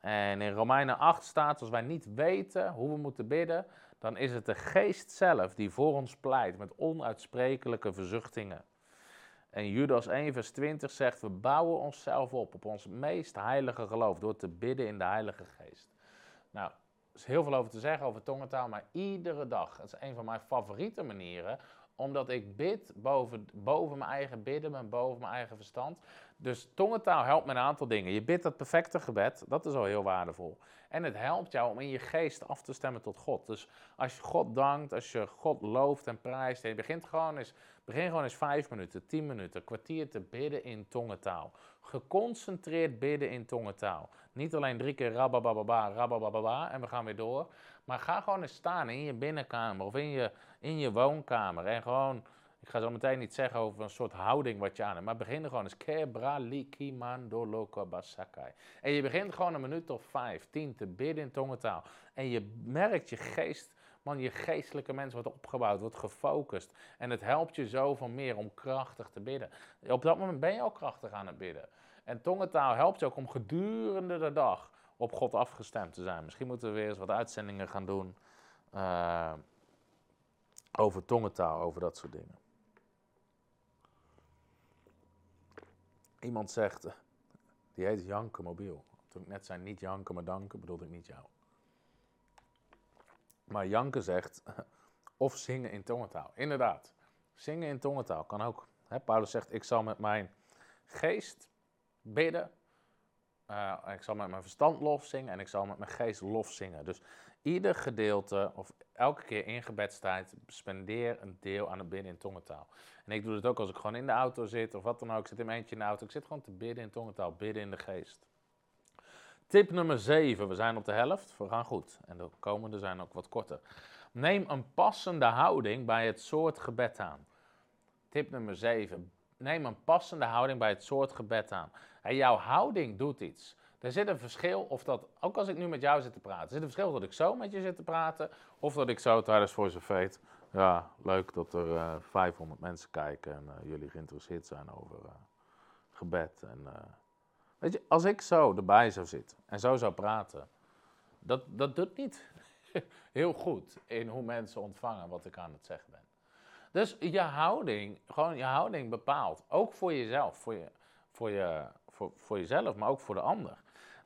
En in Romeinen 8 staat, als wij niet weten hoe we moeten bidden, dan is het de geest zelf die voor ons pleit met onuitsprekelijke verzuchtingen. En Judas 1, vers 20 zegt: We bouwen onszelf op op ons meest heilige geloof door te bidden in de Heilige Geest. Nou, er is heel veel over te zeggen over tongentaal, maar iedere dag, dat is een van mijn favoriete manieren, omdat ik bid boven, boven mijn eigen bidden en boven mijn eigen verstand. Dus tongentaal helpt met een aantal dingen. Je bidt dat perfecte gebed, dat is al heel waardevol. En het helpt jou om in je geest af te stemmen tot God. Dus als je God dankt, als je God looft en prijst, en je begint gewoon eens, begin gewoon eens vijf minuten, tien minuten, een kwartier te bidden in tongentaal. Geconcentreerd bidden in tongentaal. Niet alleen drie keer rabababa, rabababa en we gaan weer door. Maar ga gewoon eens staan in je binnenkamer of in je, in je woonkamer en gewoon ik ga zo meteen niet zeggen over een soort houding wat je aan hebt, maar begin er gewoon eens. En je begint gewoon een minuut of vijf, tien te bidden in tongentaal. En je merkt je geest, man, je geestelijke mens wordt opgebouwd, wordt gefocust. En het helpt je zo van meer om krachtig te bidden. Op dat moment ben je al krachtig aan het bidden. En tongentaal helpt je ook om gedurende de dag op God afgestemd te zijn. Misschien moeten we weer eens wat uitzendingen gaan doen uh, over tongentaal, over dat soort dingen. Iemand zegt, eh, die heet Janke Mobiel. Toen ik net zei niet janken, maar danken, bedoelde ik niet jou. Maar Janke zegt, of zingen in tongentaal. Inderdaad, zingen in tongentaal kan ook. Paulus zegt, ik zal met mijn geest bidden. Uh, ik zal met mijn verstand lof zingen en ik zal met mijn geest lof zingen. Dus ieder gedeelte of elke keer in gebedstijd spendeer een deel aan het bidden in tongentaal. En ik doe het ook als ik gewoon in de auto zit of wat dan ook. Ik zit in mijn eentje in de auto. Ik zit gewoon te bidden in tongentaal, bidden in de geest. Tip nummer 7. We zijn op de helft. We gaan goed. En de komende zijn ook wat korter. Neem een passende houding bij het soort gebed aan. Tip nummer 7. Neem een passende houding bij het soort gebed aan. En jouw houding doet iets. Er zit een verschil of dat, ook als ik nu met jou zit te praten, er zit een verschil dat ik zo met je zit te praten of dat ik zo tijdens voor zijn feit. Ja, leuk dat er uh, eh, 500 mensen kijken en uh, jullie geïnteresseerd zijn over uh, gebed. En, weet je, als ik zo erbij zou zitten en zo zou praten, dat, dat doet niet heel goed in hoe mensen ontvangen wat ik aan het zeggen ben. Dus je houding, gewoon je houding bepaalt, ook voor jezelf, voor, je, voor, je, voor, voor jezelf, maar ook voor de ander.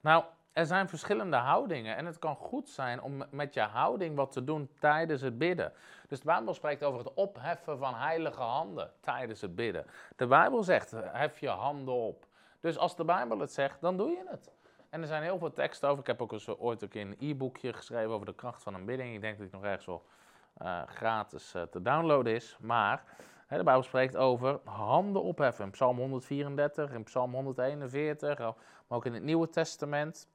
Nou, er zijn verschillende houdingen en het kan goed zijn om met je houding wat te doen tijdens het bidden. Dus de Bijbel spreekt over het opheffen van heilige handen tijdens het bidden. De Bijbel zegt, hef je handen op. Dus als de Bijbel het zegt, dan doe je het. En er zijn heel veel teksten over. Ik heb ook eens ooit ook een e-boekje geschreven over de kracht van een bidding. Ik denk dat het nog ergens wel uh, gratis uh, te downloaden is. Maar hè, de Bijbel spreekt over handen opheffen. In Psalm 134, in Psalm 141, maar ook in het Nieuwe Testament.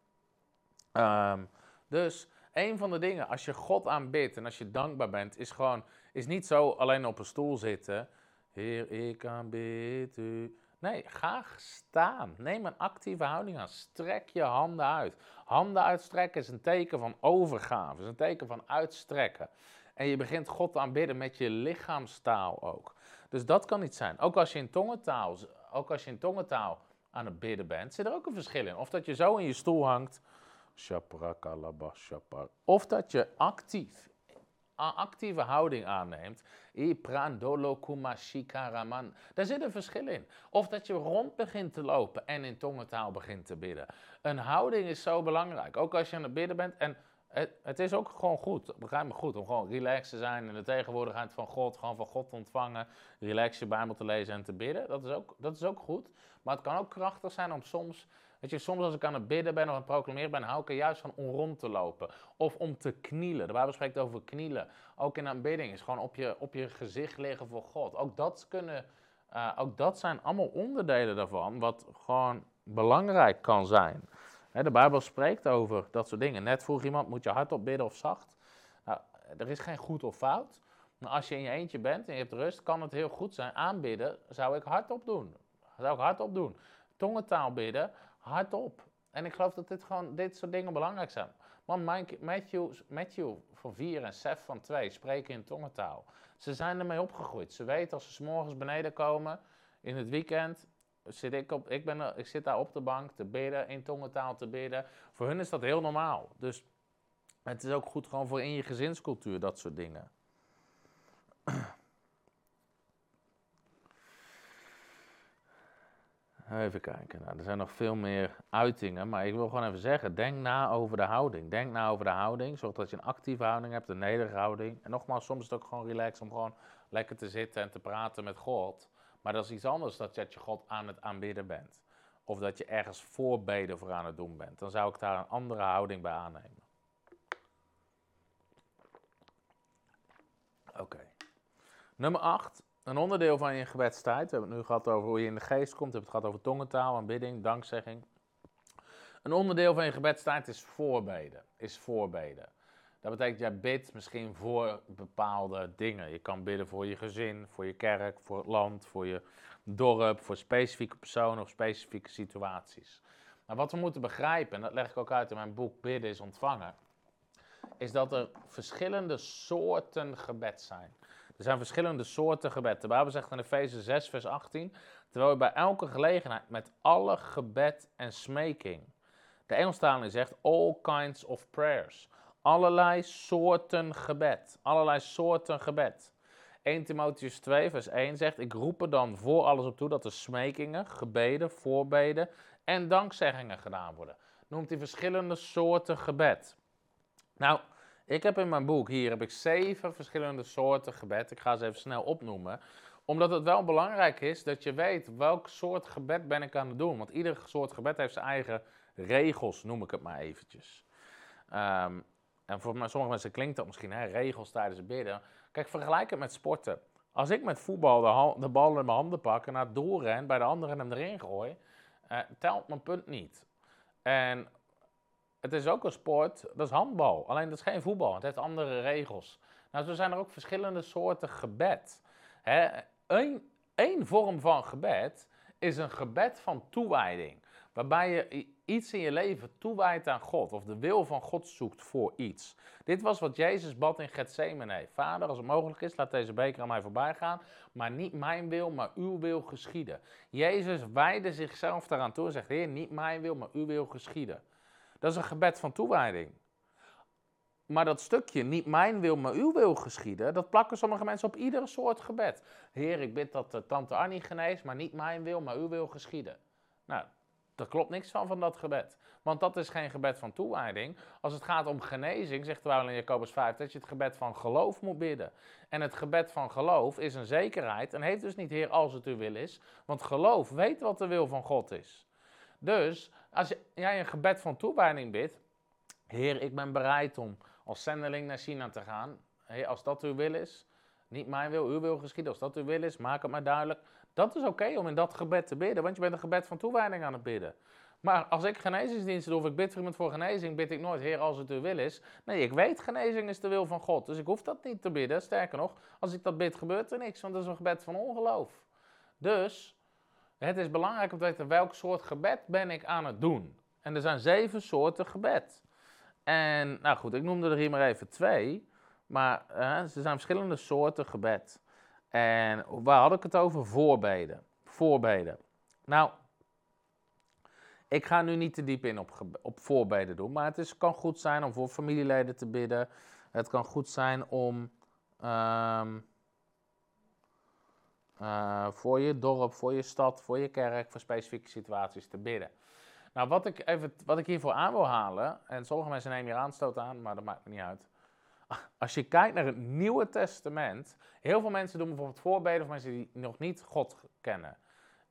Um, dus een van de dingen, als je God aanbidt en als je dankbaar bent, is gewoon, is niet zo alleen op een stoel zitten. Heer, ik aanbid u. Nee, ga staan. Neem een actieve houding aan. Strek je handen uit. Handen uitstrekken is een teken van overgave, is een teken van uitstrekken. En je begint God te aanbidden met je lichaamstaal ook. Dus dat kan niet zijn. Ook als je in tongentaal, ook als je in tongentaal aan het bidden bent, zit er ook een verschil in. Of dat je zo in je stoel hangt of dat je actief, actieve houding aanneemt. Daar zit een verschil in. Of dat je rond begint te lopen en in tongentaal begint te bidden. Een houding is zo belangrijk. Ook als je aan het bidden bent. En het, het, is ook gewoon goed, begrijp me goed, om gewoon relaxed te zijn in de tegenwoordigheid van God. Gewoon van God te ontvangen. Relax je Bijbel te lezen en te bidden. Dat is ook, dat is ook goed. Maar het kan ook krachtig zijn om soms Weet je, soms als ik aan het bidden ben of aan het proclameren ben, hou ik er juist van om rond te lopen. Of om te knielen. De Bijbel spreekt over knielen. Ook in aanbidding is gewoon op je, op je gezicht liggen voor God. Ook dat, kunnen, uh, ook dat zijn allemaal onderdelen daarvan, wat gewoon belangrijk kan zijn. De Bijbel spreekt over dat soort dingen. Net vroeg iemand, moet je hardop bidden of zacht? Nou, er is geen goed of fout. Maar als je in je eentje bent en je hebt rust, kan het heel goed zijn. Aanbidden zou ik hardop doen. Zou ik hardop doen. Tongentaal bidden, hardop. En ik geloof dat dit, gewoon, dit soort dingen belangrijk zijn. Want Matthew, Matthew van 4 en Seth van 2 spreken in tongentaal. Ze zijn ermee opgegroeid. Ze weten als ze s morgens beneden komen in het weekend. Zit ik, op, ik, ben, ik zit daar op de bank te bidden, in tongentaal te bidden. Voor hun is dat heel normaal. Dus het is ook goed gewoon voor in je gezinscultuur, dat soort dingen. Even kijken. Nou, er zijn nog veel meer uitingen, maar ik wil gewoon even zeggen: denk na over de houding. Denk na over de houding. Zorg dat je een actieve houding hebt, een nederige houding. En nogmaals, soms is het ook gewoon relaxed om gewoon lekker te zitten en te praten met God. Maar dat is iets anders dan dat je God aan het aanbidden bent. Of dat je ergens voorbeden voor aan het doen bent. Dan zou ik daar een andere houding bij aannemen. Oké. Nummer 8. Een onderdeel van je gebedstijd. We hebben het nu gehad over hoe je in de geest komt. We hebben het gehad over tongentaal, aanbidding, dankzegging. Een onderdeel van je gebedstijd is voorbeden. Is voorbeden. Dat betekent, jij bidt misschien voor bepaalde dingen. Je kan bidden voor je gezin, voor je kerk, voor het land, voor je dorp, voor specifieke personen of specifieke situaties. Maar wat we moeten begrijpen, en dat leg ik ook uit in mijn boek Bidden is ontvangen, is dat er verschillende soorten gebed zijn. Er zijn verschillende soorten gebed. De Bijbel zegt in Efeze 6, vers 18, terwijl je bij elke gelegenheid met alle gebed en smeking. De Engelstaling zegt all kinds of prayers. Allerlei soorten gebed. Allerlei soorten gebed. 1 Timotheus 2, vers 1 zegt: Ik roep er dan voor alles op toe dat er smekingen, gebeden, voorbeden en dankzeggingen gedaan worden. Noemt hij verschillende soorten gebed. Nou, ik heb in mijn boek hier heb ik zeven verschillende soorten gebed. Ik ga ze even snel opnoemen. Omdat het wel belangrijk is dat je weet welk soort gebed ben ik aan het doen. Want ieder soort gebed heeft zijn eigen regels, noem ik het maar eventjes. Um, en voor sommige mensen klinkt dat misschien, hè, regels tijdens het bidden. Kijk, vergelijk het met sporten. Als ik met voetbal de, de bal in mijn handen pak en naar het doorren, bij de andere hem erin gooi, uh, telt mijn punt niet. En het is ook een sport, dat is handbal. Alleen dat is geen voetbal, het heeft andere regels. Nou, zo zijn er ook verschillende soorten gebed. Eén één vorm van gebed is een gebed van toewijding. Waarbij je iets in je leven toewijdt aan God. Of de wil van God zoekt voor iets. Dit was wat Jezus bad in Gethsemane. Vader, als het mogelijk is, laat deze beker aan mij voorbij gaan. Maar niet mijn wil, maar uw wil geschieden. Jezus wijde zichzelf daaraan toe en zegt, Heer, niet mijn wil, maar uw wil geschieden. Dat is een gebed van toewijding. Maar dat stukje, niet mijn wil, maar uw wil geschieden, dat plakken sommige mensen op iedere soort gebed. Heer, ik bid dat tante Annie geneest, maar niet mijn wil, maar uw wil geschieden. Nou, daar klopt niks van, van dat gebed. Want dat is geen gebed van toewijding. Als het gaat om genezing, zegt Bijbel in Jacobus 5, dat je het gebed van geloof moet bidden. En het gebed van geloof is een zekerheid en heeft dus niet Heer als het uw wil is. Want geloof weet wat de wil van God is. Dus als jij een gebed van toewijding bidt, Heer, ik ben bereid om als zendeling naar China te gaan. Als dat uw wil is, niet mijn wil, uw wil geschieden. Als dat uw wil is, maak het maar duidelijk. Dat is oké om in dat gebed te bidden, want je bent een gebed van toewijding aan het bidden. Maar als ik genezingsdiensten doe of ik bid voor iemand voor genezing, bid ik nooit, Heer, als het uw wil is. Nee, ik weet, genezing is de wil van God. Dus ik hoef dat niet te bidden. Sterker nog, als ik dat bid, gebeurt er niks, want dat is een gebed van ongeloof. Dus, het is belangrijk om te weten welk soort gebed ben ik aan het doen. En er zijn zeven soorten gebed. En, nou goed, ik noemde er hier maar even twee. Maar uh, er zijn verschillende soorten gebed. En waar had ik het over? Voorbeden. Voorbeden. Nou, ik ga nu niet te diep in op, op voorbeden doen, maar het is, kan goed zijn om voor familieleden te bidden. Het kan goed zijn om ehm, eh, voor je dorp, voor je stad, voor je kerk, voor specifieke situaties te bidden. Nou, wat ik, even, wat ik hiervoor aan wil halen, en sommige mensen nemen hier aanstoot aan, maar dat maakt me niet uit. Als je kijkt naar het Nieuwe Testament, heel veel mensen doen bijvoorbeeld voorbeden voor mensen die nog niet God kennen.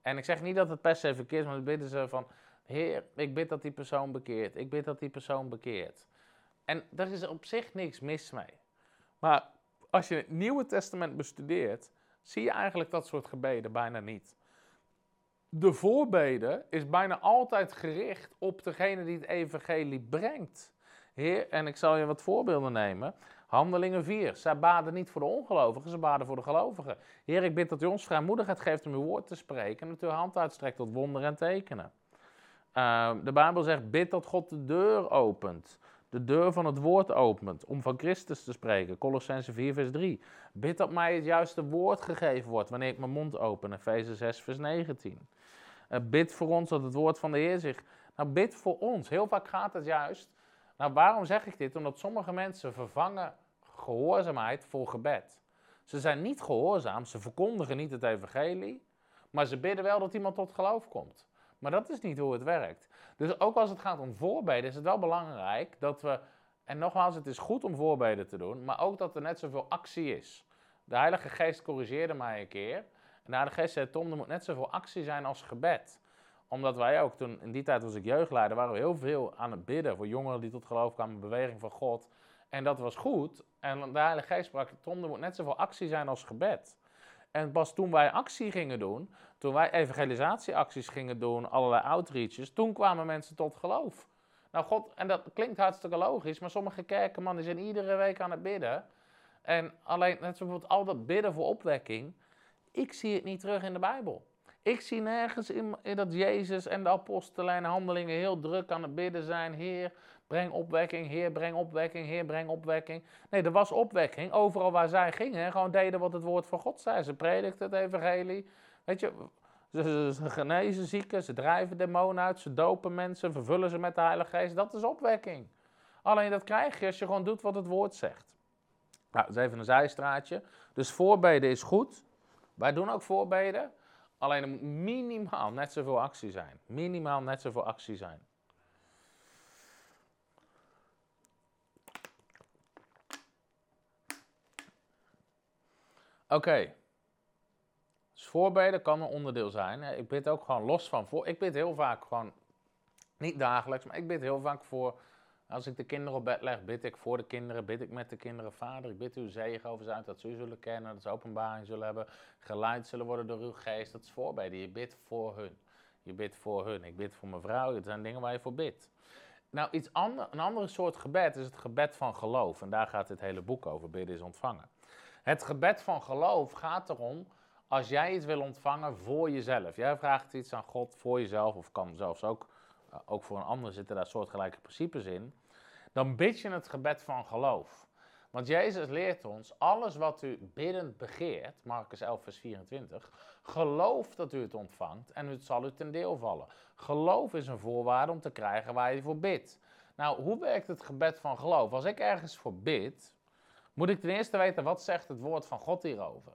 En ik zeg niet dat het per se verkeerd is, maar dan bidden ze van, Heer, ik bid dat die persoon bekeert. Ik bid dat die persoon bekeert. En daar is op zich niks mis mee. Maar als je het Nieuwe Testament bestudeert, zie je eigenlijk dat soort gebeden bijna niet. de voorbeden is bijna altijd gericht op degene die het evangelie brengt. Heer, en ik zal je wat voorbeelden nemen. Handelingen 4. Zij baden niet voor de ongelovigen, ze baden voor de gelovigen. Heer, ik bid dat u ons vrijmoedigheid geeft om uw woord te spreken en dat u uw hand uitstrekt tot wonderen en tekenen. Uh, de Bijbel zegt, bid dat God de deur opent. De deur van het woord opent om van Christus te spreken. Colossense 4, vers 3. Bid dat mij het juiste woord gegeven wordt wanneer ik mijn mond open. Efeze 6, vers 19. Uh, bid voor ons dat het woord van de Heer zich. Nou, bid voor ons. Heel vaak gaat het juist. Nou, waarom zeg ik dit? Omdat sommige mensen vervangen gehoorzaamheid voor gebed. Ze zijn niet gehoorzaam, ze verkondigen niet het evangelie, maar ze bidden wel dat iemand tot geloof komt. Maar dat is niet hoe het werkt. Dus ook als het gaat om voorbeden, is het wel belangrijk dat we. En nogmaals, het is goed om voorbeden te doen, maar ook dat er net zoveel actie is. De Heilige Geest corrigeerde mij een keer. En de Heilige Geest zei: Tom, er moet net zoveel actie zijn als gebed omdat wij ook toen, in die tijd was ik jeugdleider, waren we heel veel aan het bidden voor jongeren die tot geloof kwamen, beweging van God. En dat was goed. En de Heilige Geest sprak, Tom, er moet net zoveel actie zijn als gebed. En pas toen wij actie gingen doen, toen wij evangelisatieacties gingen doen, allerlei outreaches, toen kwamen mensen tot geloof. Nou, God, en dat klinkt hartstikke logisch, maar sommige kerken, man, zijn iedere week aan het bidden. En alleen, net zoals bijvoorbeeld al dat bidden voor opwekking, ik zie het niet terug in de Bijbel. Ik zie nergens in, dat Jezus en de apostelen en handelingen heel druk aan het bidden zijn. Heer, breng opwekking, Heer, breng opwekking, Heer, breng opwekking. Nee, er was opwekking. Overal waar zij gingen, gewoon deden wat het woord van God zei. Ze predikten het evangelie. Weet je, ze, ze, genezen zieken, ze drijven demonen uit, ze dopen mensen, vervullen ze met de Heilige Geest. Dat is opwekking. Alleen dat krijg je als je gewoon doet wat het woord zegt. Nou, dat is even een zijstraatje. Dus voorbeden is goed. Wij doen ook voorbeden. Alleen minimaal net zoveel actie zijn. Minimaal net zoveel actie zijn. Oké. Okay. Dus voorbeden kan een onderdeel zijn. Ik bid ook gewoon los van voor. Ik bid heel vaak gewoon, niet dagelijks, maar ik bid heel vaak voor. Als ik de kinderen op bed leg, bid ik voor de kinderen, bid ik met de kinderen. Vader, ik bid uw zegen over ze uit, dat ze u zullen kennen, dat ze openbaring zullen hebben, geleid zullen worden door uw geest. Dat is voorbeden. Je bidt voor hun. Je bidt voor hun. Ik bid voor mijn vrouw. Het zijn dingen waar je voor bidt. Nou, iets ander, een andere soort gebed is het gebed van geloof. En daar gaat dit hele boek over. Bidden is ontvangen. Het gebed van geloof gaat erom als jij iets wil ontvangen voor jezelf. Jij vraagt iets aan God voor jezelf, of kan zelfs ook, ook voor een ander zitten daar soortgelijke principes in. Dan bid je het gebed van geloof. Want Jezus leert ons, alles wat u biddend begeert, Marcus 11, vers 24, geloof dat u het ontvangt en het zal u ten deel vallen. Geloof is een voorwaarde om te krijgen waar je voor bidt. Nou, hoe werkt het gebed van geloof? Als ik ergens voor bid, moet ik ten eerste weten wat zegt het woord van God hierover.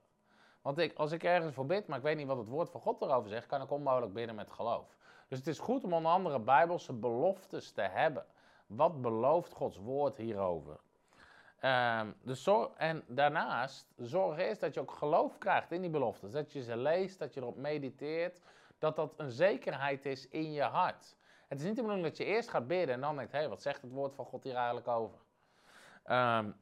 Want ik, als ik ergens voor bid, maar ik weet niet wat het woord van God erover zegt, kan ik onmogelijk bidden met geloof. Dus het is goed om onder andere bijbelse beloftes te hebben. Wat belooft Gods woord hierover? Dus en daarnaast, zorg eerst dat je ook geloof krijgt in die beloftes. Dat je ze leest, dat je erop mediteert, dat dat een zekerheid is in je hart. Het is niet de bedoeling dat je eerst gaat bidden en dan denkt, hé, hey, wat zegt het woord van God hier eigenlijk over? Um,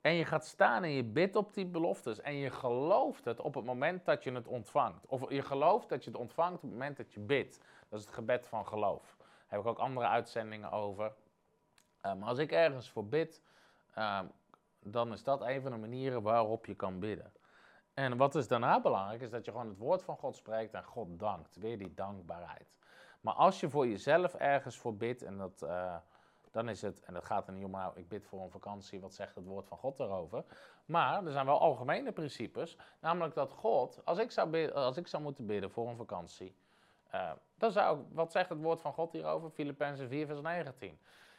en je gaat staan en je bidt op die beloftes. En je gelooft het op het moment dat je het ontvangt. Of je gelooft dat je het ontvangt op het moment dat je bidt. Dat is het gebed van geloof. Daar heb ik ook andere uitzendingen over. Maar um, als ik ergens voor bid, um, dan is dat een van de manieren waarop je kan bidden. En wat is daarna belangrijk, is dat je gewoon het woord van God spreekt en God dankt. Weer die dankbaarheid. Maar als je voor jezelf ergens voor bidt, en dat... Uh, dan is het, en dat gaat er niet om, nou, ik bid voor een vakantie, wat zegt het woord van God daarover? Maar er zijn wel algemene principes, namelijk dat God, als ik zou, als ik zou moeten bidden voor een vakantie, uh, dan zou wat zegt het woord van God hierover? Filippenzen 4, vers 19.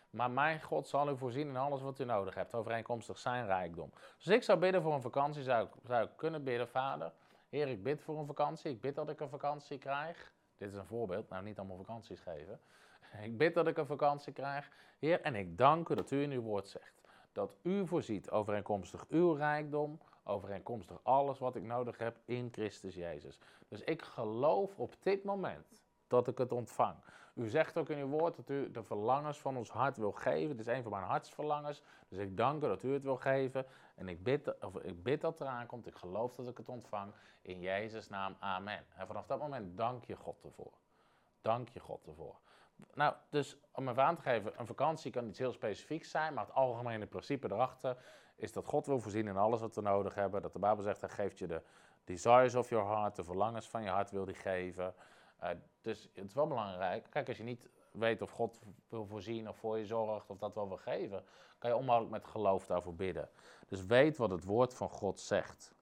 Maar mijn God zal u voorzien in alles wat u nodig hebt, overeenkomstig zijn rijkdom. Dus ik zou bidden voor een vakantie, zou ik, zou ik kunnen bidden, Vader, Heer, ik bid voor een vakantie, ik bid dat ik een vakantie krijg. Dit is een voorbeeld, nou niet allemaal vakanties geven. Ik bid dat ik een vakantie krijg. Heer, en ik dank u dat u in uw woord zegt. Dat u voorziet overeenkomstig uw rijkdom, overeenkomstig alles wat ik nodig heb in Christus Jezus. Dus ik geloof op dit moment dat ik het ontvang. U zegt ook in uw woord dat u de verlangens van ons hart wil geven. Het is een van mijn hartsverlangens. Dus ik dank u dat u het wil geven. En ik bid, of ik bid dat eraan komt. Ik geloof dat ik het ontvang. In Jezus' naam, amen. En vanaf dat moment dank je God ervoor. Dank je God ervoor. Nou, dus om even aan te geven, een vakantie kan iets heel specifieks zijn, maar het algemene principe erachter is dat God wil voorzien in alles wat we nodig hebben. Dat de Bijbel zegt, hij geeft je de desires of your heart, de verlangens van je hart wil hij geven. Uh, dus het is wel belangrijk. Kijk, als je niet weet of God wil voorzien of voor je zorgt of dat wel wil geven, kan je onmogelijk met geloof daarvoor bidden. Dus weet wat het woord van God zegt.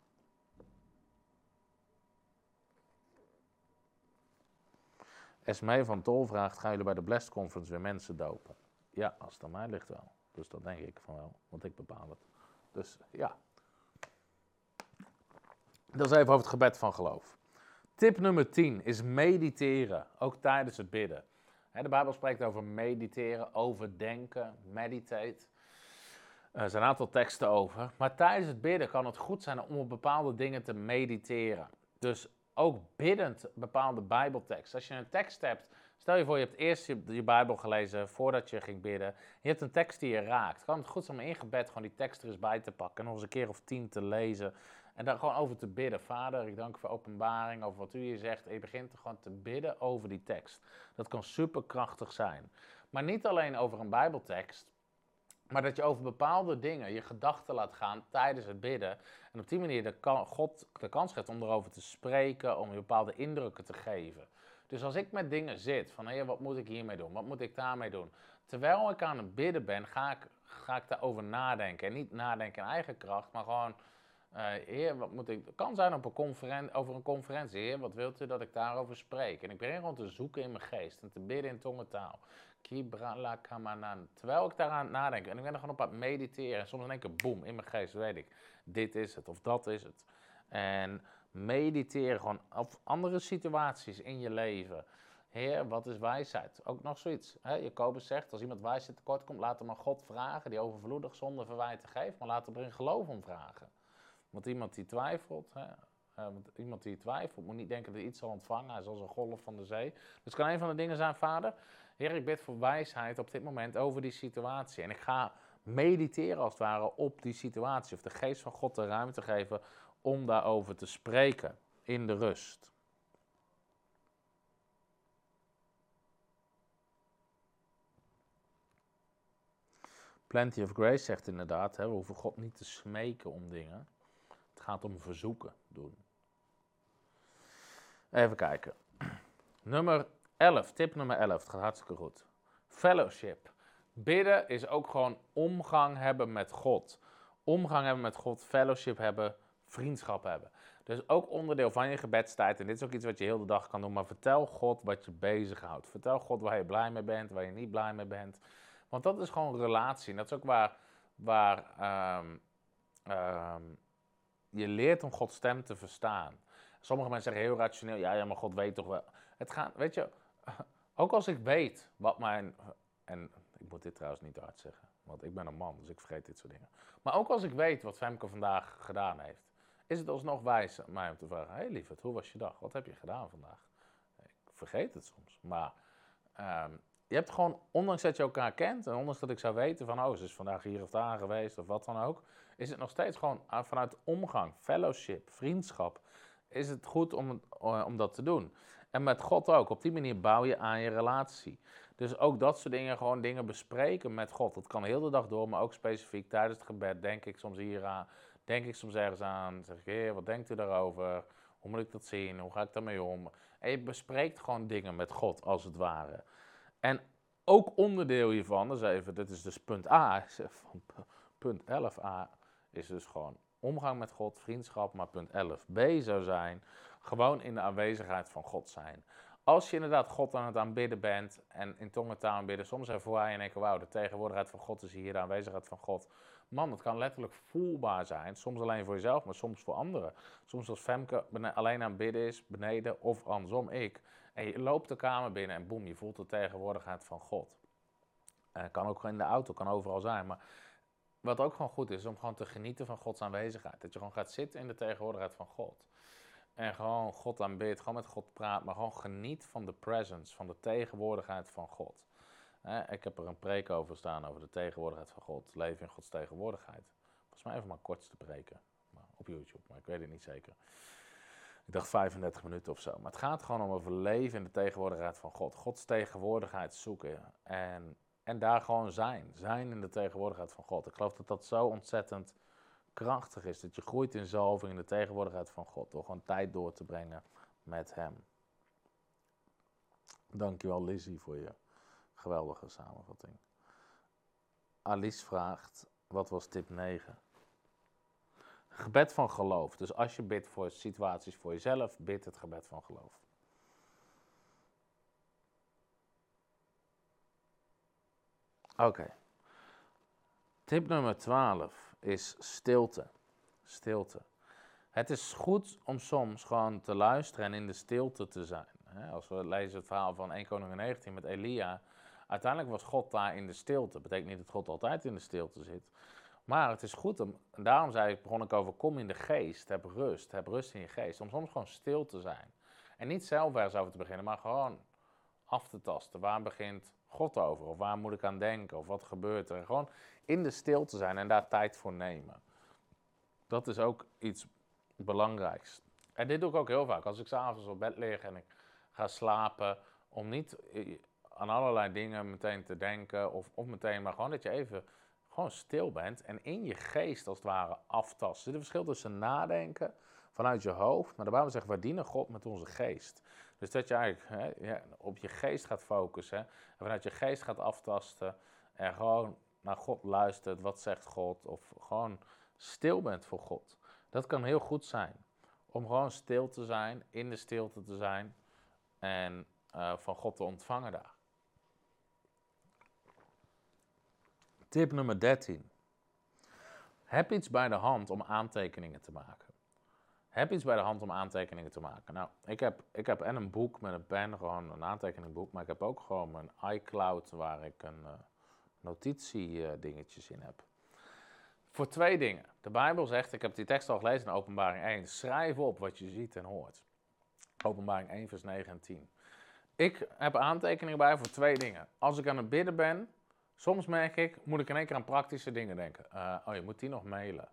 Esmee van Tol vraagt, gaan jullie bij de Blessed Conference weer mensen dopen? Ja, als het aan mij ligt wel. Dus dat denk ik van wel, want ik bepaal het. Dus ja. Dat is even over het gebed van geloof. Tip nummer 10 is mediteren, ook tijdens het bidden. De Bijbel spreekt over mediteren, overdenken, meditate. Er zijn een aantal teksten over. Maar tijdens het bidden kan het goed zijn om op bepaalde dingen te mediteren. Dus ook biddend bepaalde Bijbelteksten. Als je een tekst hebt, stel je voor je hebt eerst je, Bijbel gelezen voordat je ging bidden. Je hebt een tekst die je raakt. Kan het goed zijn om in gebed gewoon die tekst er eens bij te pakken. En nog eens een keer of tien te lezen. En daar gewoon over te bidden. Vader, ik dank u voor openbaring, over wat u hier zegt. Je begint gewoon te bidden over die tekst. Dat kan superkrachtig zijn. Maar niet alleen over een Bijbeltekst. Maar dat je over bepaalde dingen je gedachten laat gaan tijdens het bidden. En op die manier de God de kans geeft om erover te spreken, om je bepaalde indrukken te geven. Dus als ik met dingen zit, van hé, wat moet ik hiermee doen? Wat moet ik daarmee doen? Terwijl ik aan het bidden ben, ga ik, ga ik daarover nadenken. En niet nadenken in eigen kracht, maar gewoon, uh, heer, wat moet ik... Het kan zijn op een conferentie, over een conferentie. Heer, wat wilt u dat ik daarover spreek? En ik begin gewoon te zoeken in mijn geest en te bidden in tongentaal. Terwijl ik daaraan nadenk en ik ben er gewoon op aan het mediteren. En soms in één boem, in mijn geest weet ik, dit is het of dat is het. En mediteren gewoon op andere situaties in je leven. Heer, wat is wijsheid? Ook nog zoiets. Hè? Jacobus zegt, als iemand wijsheid tekort komt, laat hem aan God vragen, die overvloedig zonder verwijten geeft, maar laat hem er in geloof om vragen. Want iemand die twijfelt, hè? Want iemand die twijfelt, moet niet denken dat hij iets zal ontvangen. Hij is als een golf van de zee. Dus kan een van de dingen zijn, vader, Heer, ik bid voor wijsheid op dit moment over die situatie. En ik ga mediteren als het ware op die situatie. Of de geest van God de ruimte geven om daarover te spreken in de rust. Plenty of Grace zegt inderdaad, hè, we hoeven God niet te smeken om dingen. Het gaat om verzoeken doen. Even kijken. Nummer 11, tip nummer 11, het gaat hartstikke goed. Fellowship. Bidden is ook gewoon omgang hebben met God. Omgang hebben met God, fellowship hebben, vriendschap hebben. Dus ook onderdeel van je gebedstijd. En dit is ook iets wat je heel de dag kan doen. Maar vertel God wat je bezighoudt. Vertel God waar je blij mee bent, waar je niet blij mee bent. Want dat is gewoon relatie. En dat is ook waar, waar um, um, je leert om Gods stem te verstaan. Sommige mensen zeggen heel rationeel, ja, ja, maar God weet toch wel. Het gaat, weet je, ook als ik weet wat mijn. En ik moet dit trouwens niet hard zeggen, want ik ben een man, dus ik vergeet dit soort dingen. Maar ook als ik weet wat Femke vandaag gedaan heeft, is het alsnog wijs mij om te vragen: Hé hey, lieverd, hoe was je dag? Wat heb je gedaan vandaag? Ik vergeet het soms, maar. Um, je hebt gewoon, ondanks dat je elkaar kent en ondanks dat ik zou weten van, oh, ze is vandaag hier of daar geweest of wat dan ook, is het nog steeds gewoon ah, vanuit omgang, fellowship, vriendschap, is het goed om, eh, om dat te doen. En met God ook. Op die manier bouw je aan je relatie. Dus ook dat soort dingen, gewoon dingen bespreken met God. Dat kan heel de dag door, maar ook specifiek tijdens het gebed denk ik soms hier aan. Denk ik soms ergens aan. Zeg ik, wat denkt u daarover? Hoe moet ik dat zien? Hoe ga ik daarmee om? En je bespreekt gewoon dingen met God, als het ware. En ook onderdeel hiervan, dus even, dit is dus punt A, punt 11a, is dus gewoon omgang met God, vriendschap. Maar punt 11b zou zijn, gewoon in de aanwezigheid van God zijn. Als je inderdaad God aan het aanbidden bent en in tongentaal aanbidden, soms ervoor je en denken, wauw, de tegenwoordigheid van God is hier, de aanwezigheid van God. Man, het kan letterlijk voelbaar zijn. Soms alleen voor jezelf, maar soms voor anderen. Soms als Femke alleen aan het bidden is, beneden, of andersom ik. En je loopt de kamer binnen en boem, je voelt de tegenwoordigheid van God. Uh, kan ook in de auto, kan overal zijn. Maar wat ook gewoon goed is, om gewoon te genieten van Gods aanwezigheid. Dat je gewoon gaat zitten in de tegenwoordigheid van God. En gewoon God aanbidt, gewoon met God praat, maar gewoon geniet van de presence, van de tegenwoordigheid van God. Ik heb er een preek over staan, over de tegenwoordigheid van God, leven in Gods tegenwoordigheid. Volgens mij even maar kortste preken op YouTube, maar ik weet het niet zeker. Ik dacht 35 minuten of zo. Maar het gaat gewoon om over leven in de tegenwoordigheid van God. Gods tegenwoordigheid zoeken en, en daar gewoon zijn. Zijn in de tegenwoordigheid van God. Ik geloof dat dat zo ontzettend krachtig is. Dat je groeit in zalving in de tegenwoordigheid van God. Door gewoon tijd door te brengen met Hem. Dankjewel Lizzie voor je geweldige samenvatting. Alice vraagt, wat was tip 9? Gebed van geloof. Dus als je bidt voor situaties voor jezelf, bid het gebed van geloof. Oké. Tip nummer 12 is stilte. Stilte. Het is goed om soms gewoon te luisteren en in de stilte te zijn. Als we lezen het verhaal van 1 Koning 19 met Elia. Uiteindelijk was God daar in de stilte. Dat betekent niet dat God altijd in de stilte zit. Maar het is goed om, en daarom zei ik, begon ik over kom in de geest, heb rust, heb rust in je geest. Om soms gewoon stil te zijn. En niet zelf ergens over te beginnen, maar gewoon af te tasten. Waar begint God over? Of waar moet ik aan denken? Of wat gebeurt er? En gewoon in de stil te zijn en daar tijd voor nemen. Dat is ook iets belangrijks. En dit doe ik ook heel vaak. Als ik s'avonds op bed lig en ik ga slapen, om niet aan allerlei dingen meteen te denken. Of, of meteen, maar gewoon dat je even gewoon stil bent en in je geest als het ware aftast. Er zit een verschil tussen nadenken vanuit je hoofd, maar de Bijbel zegt, we dienen God met onze geest. Dus dat je eigenlijk hè, op je geest gaat focussen en vanuit je geest gaat aftasten en gewoon naar God luistert, wat zegt God, of gewoon stil bent voor God. Dat kan heel goed zijn, om gewoon stil te zijn, in de stilte te zijn en uh, van God te ontvangen daar. Tip nummer 13. Heb iets bij de hand om aantekeningen te maken. Heb iets bij de hand om aantekeningen te maken. Nou, ik heb, ik heb en een boek met een pen, gewoon een aantekeningboek, maar ik heb ook gewoon mijn iCloud waar ik een uh, notitiedingetjes in heb. Voor twee dingen. De Bijbel zegt, ik heb die tekst al gelezen in Openbaring 1, schrijf op wat je ziet en hoort. Openbaring 1, vers 9 en 10. Ik heb aantekeningen bij voor twee dingen. Als ik aan het bidden ben, Soms merk ik, moet ik in één keer aan praktische dingen denken. Uh, oh, je moet die nog mailen.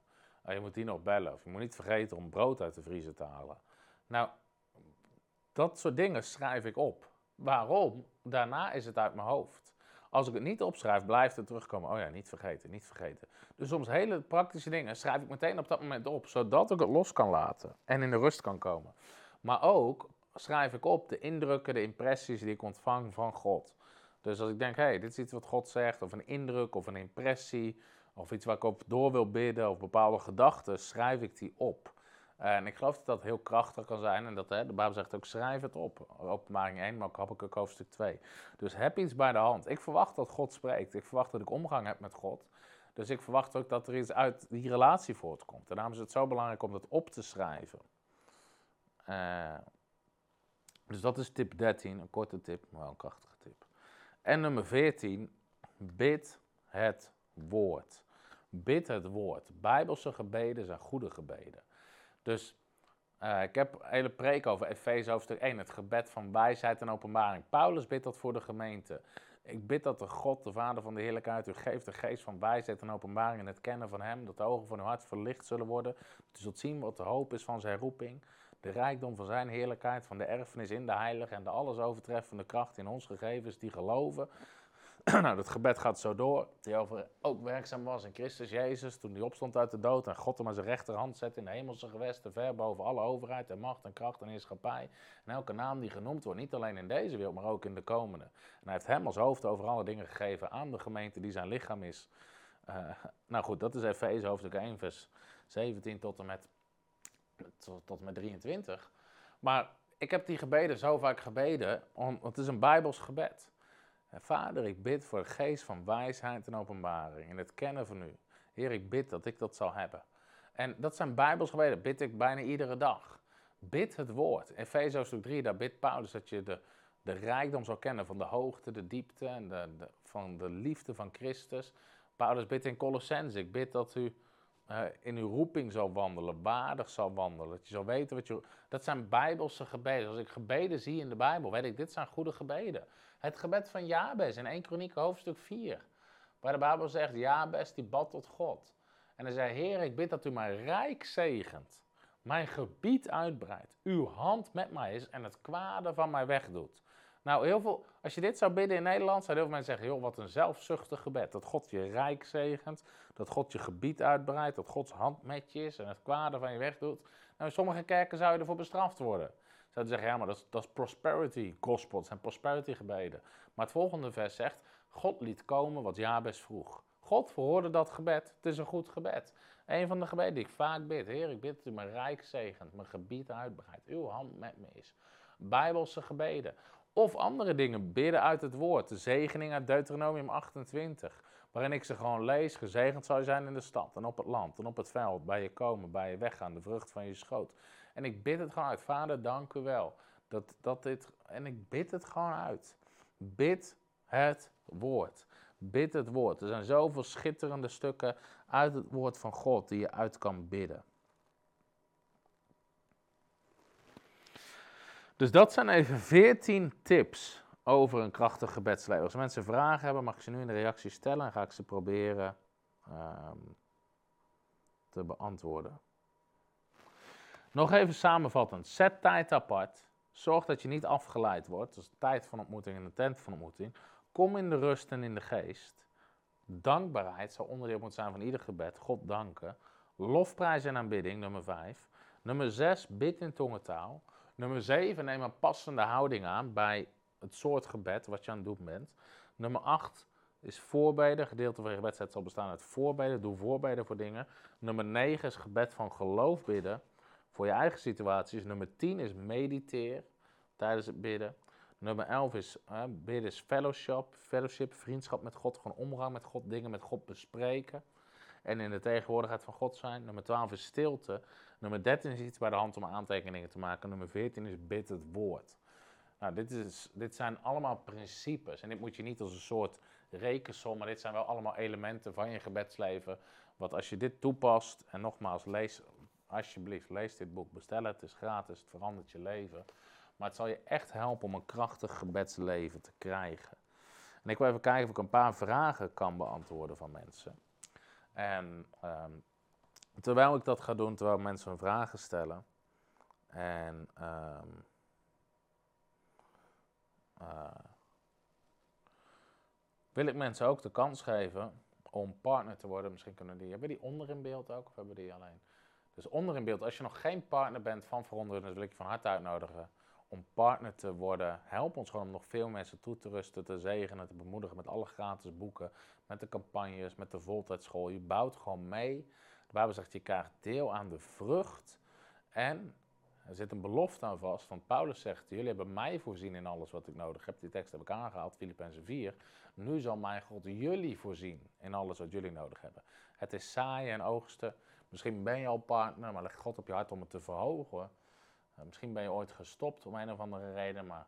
Uh, je moet die nog bellen. Of je moet niet vergeten om brood uit de vriezer te halen. Nou, dat soort dingen schrijf ik op. Waarom? Daarna is het uit mijn hoofd. Als ik het niet opschrijf, blijft het terugkomen. Oh ja, niet vergeten, niet vergeten. Dus soms hele praktische dingen schrijf ik meteen op dat moment op, zodat ik het los kan laten en in de rust kan komen. Maar ook schrijf ik op de indrukken, de impressies die ik ontvang van God. Dus als ik denk, hé, hey, dit is iets wat God zegt, of een indruk, of een impressie, of iets waar ik op door wil bidden, of bepaalde gedachten, schrijf ik die op. En ik geloof dat dat heel krachtig kan zijn. En dat, hè, de Bijbel zegt ook, schrijf het op. Openbaring 1, maar ook Habakkuk hoofdstuk 2. Dus heb iets bij de hand. Ik verwacht dat God spreekt. Ik verwacht dat ik omgang heb met God. Dus ik verwacht ook dat er iets uit die relatie voortkomt. En daarom is het zo belangrijk om dat op te schrijven. Uh, dus dat is tip 13, een korte tip, maar wel een krachtige tip. En nummer 14, bid het woord. Bid het woord. Bijbelse gebeden zijn goede gebeden. Dus uh, ik heb een hele preek over Efeze hoofdstuk 1, het gebed van wijsheid en openbaring. Paulus bidt dat voor de gemeente. Ik bid dat de God, de Vader van de heerlijkheid, u geeft de geest van wijsheid en openbaring en het kennen van Hem, dat de ogen van uw hart verlicht zullen worden. Dat u zult zien wat de hoop is van zijn roeping, de rijkdom van zijn heerlijkheid, van de erfenis in de heilige en de alles overtreffende kracht in ons gegeven is die geloven. nou, dat gebed gaat zo door. Die over ook werkzaam was in Christus Jezus toen hij opstond uit de dood en God hem aan zijn rechterhand zette in de hemelse gewesten, ver boven alle overheid en macht en kracht en heerschappij. En elke naam die genoemd wordt, niet alleen in deze wereld, maar ook in de komende. En hij heeft hem als hoofd over alle dingen gegeven aan de gemeente die zijn lichaam is. Uh, nou goed, dat is Efeze hoofdstuk 1, vers 17 tot en met tot, tot met 23. Maar ik heb die gebeden zo vaak gebeden, want het is een Bijbels gebed. Vader, ik bid voor de geest van wijsheid en openbaring in het kennen van u. Heer, ik bid dat ik dat zal hebben. En dat zijn Bijbels gebeden, bid ik bijna iedere dag. Bid het woord. In Efeze stuk 3, daar bidt Paulus dat je de, de rijkdom zal kennen van de hoogte, de diepte en de, van de liefde van Christus. Paulus bidt in Colossense, ik bid dat u in uw roeping zal wandelen, waardig zal wandelen. Dat je zal weten wat je. Dat zijn bijbelse gebeden. Als ik gebeden zie in de Bijbel, weet ik, dit zijn goede gebeden. Het gebed van Jabes in 1 Kroniek hoofdstuk 4. Waar de Bijbel zegt, Jabes die bad tot God. En hij zei, Heer, ik bid dat u mij rijk zegent. Mijn gebied uitbreidt. Uw hand met mij is en het kwade van mij wegdoet. Nou, heel veel, als je dit zou bidden in Nederland, zouden heel veel mensen zeggen: joh, wat een zelfzuchtig gebed. Dat God je rijk zegent, dat God je gebied uitbreidt, dat Gods hand met je is en het kwade van je wegdoet. Nou, in sommige kerken zou je ervoor bestraft worden. Zouden zeggen: ja, maar dat is, dat is prosperity gospel, dat zijn prosperity gebeden. Maar het volgende vers zegt: God liet komen wat Jabes vroeg. God verhoorde dat gebed. Het is een goed gebed. Een van de gebeden die ik vaak bid. Heer, ik bid dat u mijn rijk zegent, mijn gebied uitbreidt, uw hand met me is. Bijbelse gebeden. Of andere dingen, bidden uit het woord. De zegening uit Deuteronomium 28. Waarin ik ze gewoon lees. Gezegend zou je zijn in de stad en op het land en op het veld. Bij je komen, bij je weggaan, de vrucht van je schoot. En ik bid het gewoon uit. Vader, dank u wel. Dat, dat dit, en ik bid het gewoon uit. Bid het woord. Bid het woord. Er zijn zoveel schitterende stukken uit het woord van God die je uit kan bidden. Dus dat zijn even 14 tips over een krachtig gebedsleven. Als mensen vragen hebben, mag ik ze nu in de reactie stellen en ga ik ze proberen ehm, te beantwoorden. Nog even samenvattend. Zet tijd apart. Zorg dat je niet afgeleid wordt. Dus tijd van ontmoeting en de tent van ontmoeting. Kom in de rust en in de geest. Dankbaarheid zou onderdeel moeten zijn van ieder gebed. God danken. Lofprijs en aanbidding, nummer 5. Nummer 6, bid in tongentaal. Nummer 7, neem een passende houding aan bij het soort gebed wat je aan het doen bent. Nummer 8 is voorbeden. Gedeelte van je gebedstijd zal bestaan uit voorbeden. Doe voorbeden voor dingen. Nummer 9 is gebed van geloof bidden voor je eigen situaties. Nummer 10 is mediteer tijdens het bidden. Nummer 11 is bidden is fellowship, fellowship, vriendschap met God, gewoon omgang met God, dingen met God bespreken. En in de tegenwoordigheid van God zijn. Nummer 12 is stilte. Nummer 13 is iets bij de hand om aantekeningen te maken. Nummer 14 is bid het woord. Nou, dit, is, dit zijn allemaal principes. En dit moet je niet als een soort rekensom, maar dit zijn wel allemaal elementen van je gebedsleven. Wat als je dit toepast, en nogmaals, lees alsjeblieft, lees dit boek, bestel het, het is gratis, het verandert je leven. Maar het zal je echt helpen om een krachtig gebedsleven te krijgen. En ik wil even kijken of ik een paar vragen kan beantwoorden van mensen. En um, terwijl ik dat ga doen, terwijl mensen hun vragen stellen. En um, uh, wil ik mensen ook de kans geven om partner te worden. Misschien kunnen die, hebben die onder in beeld ook of hebben die alleen? Dus onder in beeld, als je nog geen partner bent van Veronderen, dan wil ik je van harte uitnodigen om partner te worden. Help ons gewoon om nog veel mensen toe te rusten, te zegenen, te bemoedigen met alle gratis boeken, met de campagnes, met de voltijdschool. Je bouwt gewoon mee. De Bijbel zegt, je krijgt deel aan de vrucht. En er zit een belofte aan vast, want Paulus zegt, jullie hebben mij voorzien in alles wat ik nodig heb. Die tekst heb ik aangehaald, Filippenzen 4. Nu zal mijn God jullie voorzien in alles wat jullie nodig hebben. Het is saaien en oogsten. Misschien ben je al partner, maar leg God op je hart om het te verhogen. Eh, misschien ben je ooit gestopt om een of andere reden, maar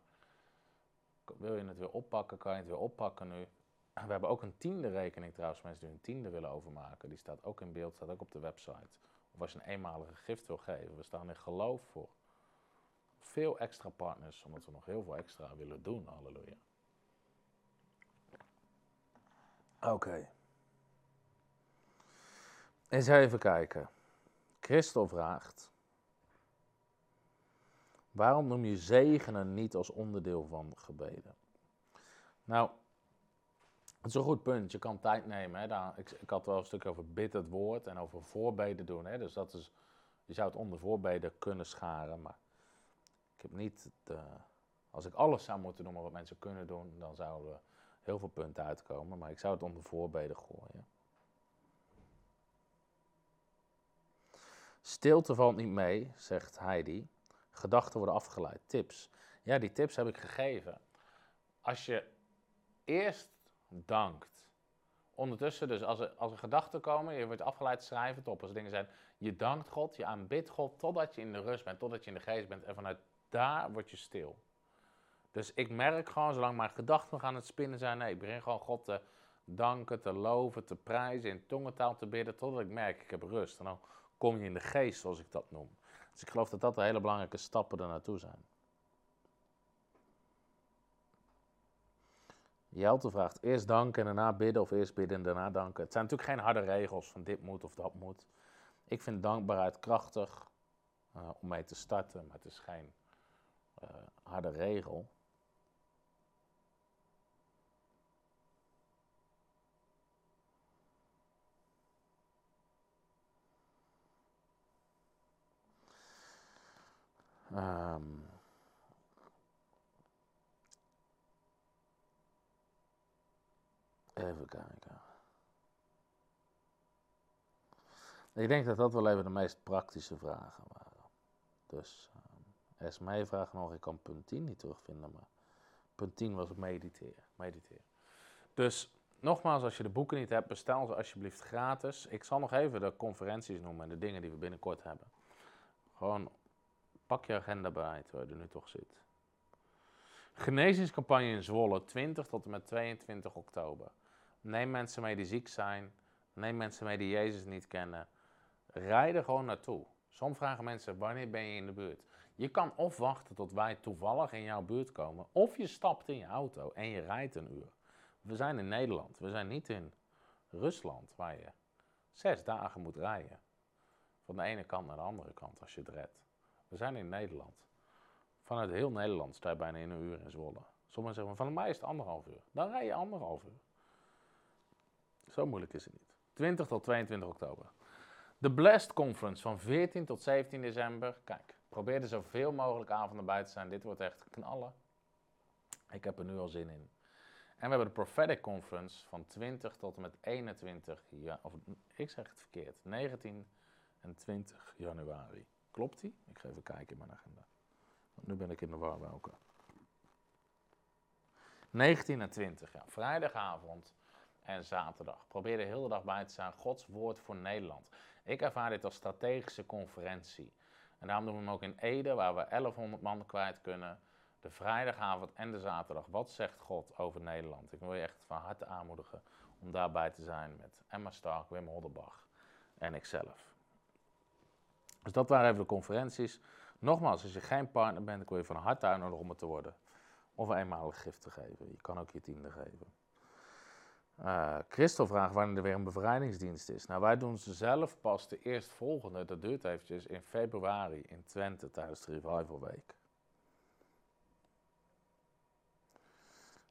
wil je het weer oppakken, kan je het weer oppakken nu. We hebben ook een tiende rekening trouwens, mensen die een tiende willen overmaken. Die staat ook in beeld, staat ook op de website. Of als je een eenmalige gift wil geven. We staan in geloof voor veel extra partners, omdat we nog heel veel extra willen doen. Halleluja. Oké. Eens even kijken. Christel vraagt. Waarom noem je zegenen niet als onderdeel van gebeden? Nou, het is een goed punt. Je kan tijd nemen. Hè. Daar, ik, ik, had wel een stuk over bid het woord en over voorbeden doen. Hè. Dus dat is, je zou het onder voorbeden kunnen scharen. Maar ik heb niet de, als ik alles zou moeten noemen wat mensen kunnen doen, dan zouden er heel veel punten uitkomen. Maar ik zou het onder voorbeden gooien. Stilte valt niet mee, zegt Heidi. Gedachten worden afgeleid. Tips. Ja, die tips heb ik gegeven. Als je eerst dankt. Ondertussen, dus als er, als er gedachten komen, je wordt afgeleid, schrijf het op. Als er dingen zijn, je dankt God, je aanbidt God totdat je in de rust bent, totdat je in de geest bent. En vanuit daar word je stil. Dus ik merk gewoon, zolang mijn gedachten nog aan het spinnen zijn, nee, ik begin gewoon God te danken, te loven, te prijzen, in tongentaal te bidden, totdat ik merk, ik heb rust. En dan kom je in de geest, zoals ik dat noem. Dus ik geloof dat dat de hele belangrijke stappen er naartoe zijn. Jelte vraagt eerst danken en daarna bidden of eerst bidden en daarna danken. Het zijn natuurlijk geen harde regels van dit moet of dat moet. Ik vind dankbaarheid krachtig uh, om mee te starten, maar het is geen uh, harde regel. Um, even kijken. Ik denk dat dat wel even de meest praktische vragen waren. Dus um, Esmee vraagt nog, ik kan punt 10 niet terugvinden, maar punt 10 was mediteren. mediteren. Dus nogmaals, als je de boeken niet hebt, bestel ze alsjeblieft gratis. Ik zal nog even de conferenties noemen en de dingen die we binnenkort hebben. Gewoon Pak je agenda bij terwijl je er nu toch zit. Genezingscampagne in Zwolle, 20 tot en met 22 oktober. Neem mensen mee die ziek zijn. Neem mensen mee die Jezus niet kennen. Rijd er gewoon naartoe. Soms vragen mensen, wanneer ben je in de buurt? Je kan of wachten tot wij toevallig in jouw buurt komen, of je stapt in je auto en je rijdt een uur. We zijn in Nederland, we zijn niet in Rusland, waar je zes dagen moet rijden. Van de ene kant naar de andere kant als je het redt. We zijn in Nederland. Vanuit heel Nederland sta je bijna in een uur in Zwolle. Sommigen zeggen, van mij is het anderhalf uur. Dan rij je anderhalf uur. Zo moeilijk is het niet. 20 tot 22 oktober. De Blast Conference van 14 tot 17 december. Kijk, probeer er zoveel mogelijk avonden bij te zijn. Dit wordt echt knallen. Ik heb er nu al zin in. En we hebben de Prophetic Conference van 20 tot en met 21, ja, of ik zeg het verkeerd, 19 en 20 januari. Klopt die? Ik ga even kijken in mijn agenda. Want nu ben ik in de war welke. 19 en 20, ja. Vrijdagavond en zaterdag. Probeer er de hele dag bij te zijn. Gods woord voor Nederland. Ik ervaar dit als strategische conferentie. En daarom doen we hem ook in Ede, waar we 1100 man kwijt kunnen. De vrijdagavond en de zaterdag. Wat zegt God over Nederland? Ik wil je echt van harte aanmoedigen om daarbij te zijn met Emma Stark, Wim Hodderbach en ikzelf. Dus dat waren even de conferenties. Nogmaals, als je geen partner bent, dan kun je van harte uitnodigen om het te worden. Of een eenmalig gift te geven. Je kan ook je tiende geven. Uh, Christel vraagt wanneer er weer een bevrijdingsdienst is. Nou, wij doen ze zelf pas de eerstvolgende, dat duurt eventjes, in februari in Twente tijdens de Revival Week.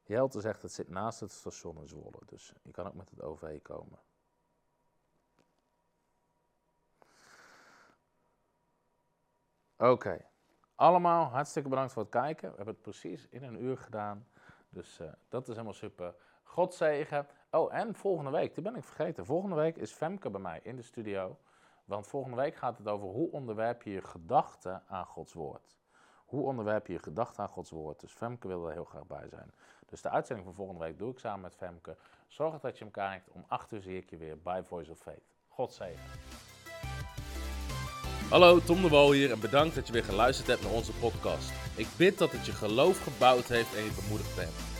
Jelte zegt het zit naast het station in Zwolle, dus je kan ook met het OV komen. Oké. Allemaal hartstikke bedankt voor het kijken. We hebben het precies in een uur gedaan. Dus uh, dat is helemaal super. God zegen. Oh, en volgende week, die ben ik vergeten. Volgende week is Femke bij mij in de studio. Want volgende week gaat het over hoe onderwerp je je gedachten aan Gods woord. Hoe onderwerp je je gedachten aan Gods woord. Dus Femke wil er heel graag bij zijn. Dus de uitzending van volgende week doe ik samen met Femke. Zorg dat je hem kijkt. Om 8 uur zie ik je weer bij Voice of Faith. God zegen. Hallo, Tom de Wol hier en bedankt dat je weer geluisterd hebt naar onze podcast. Ik bid dat het je geloof gebouwd heeft en je bemoedigd bent.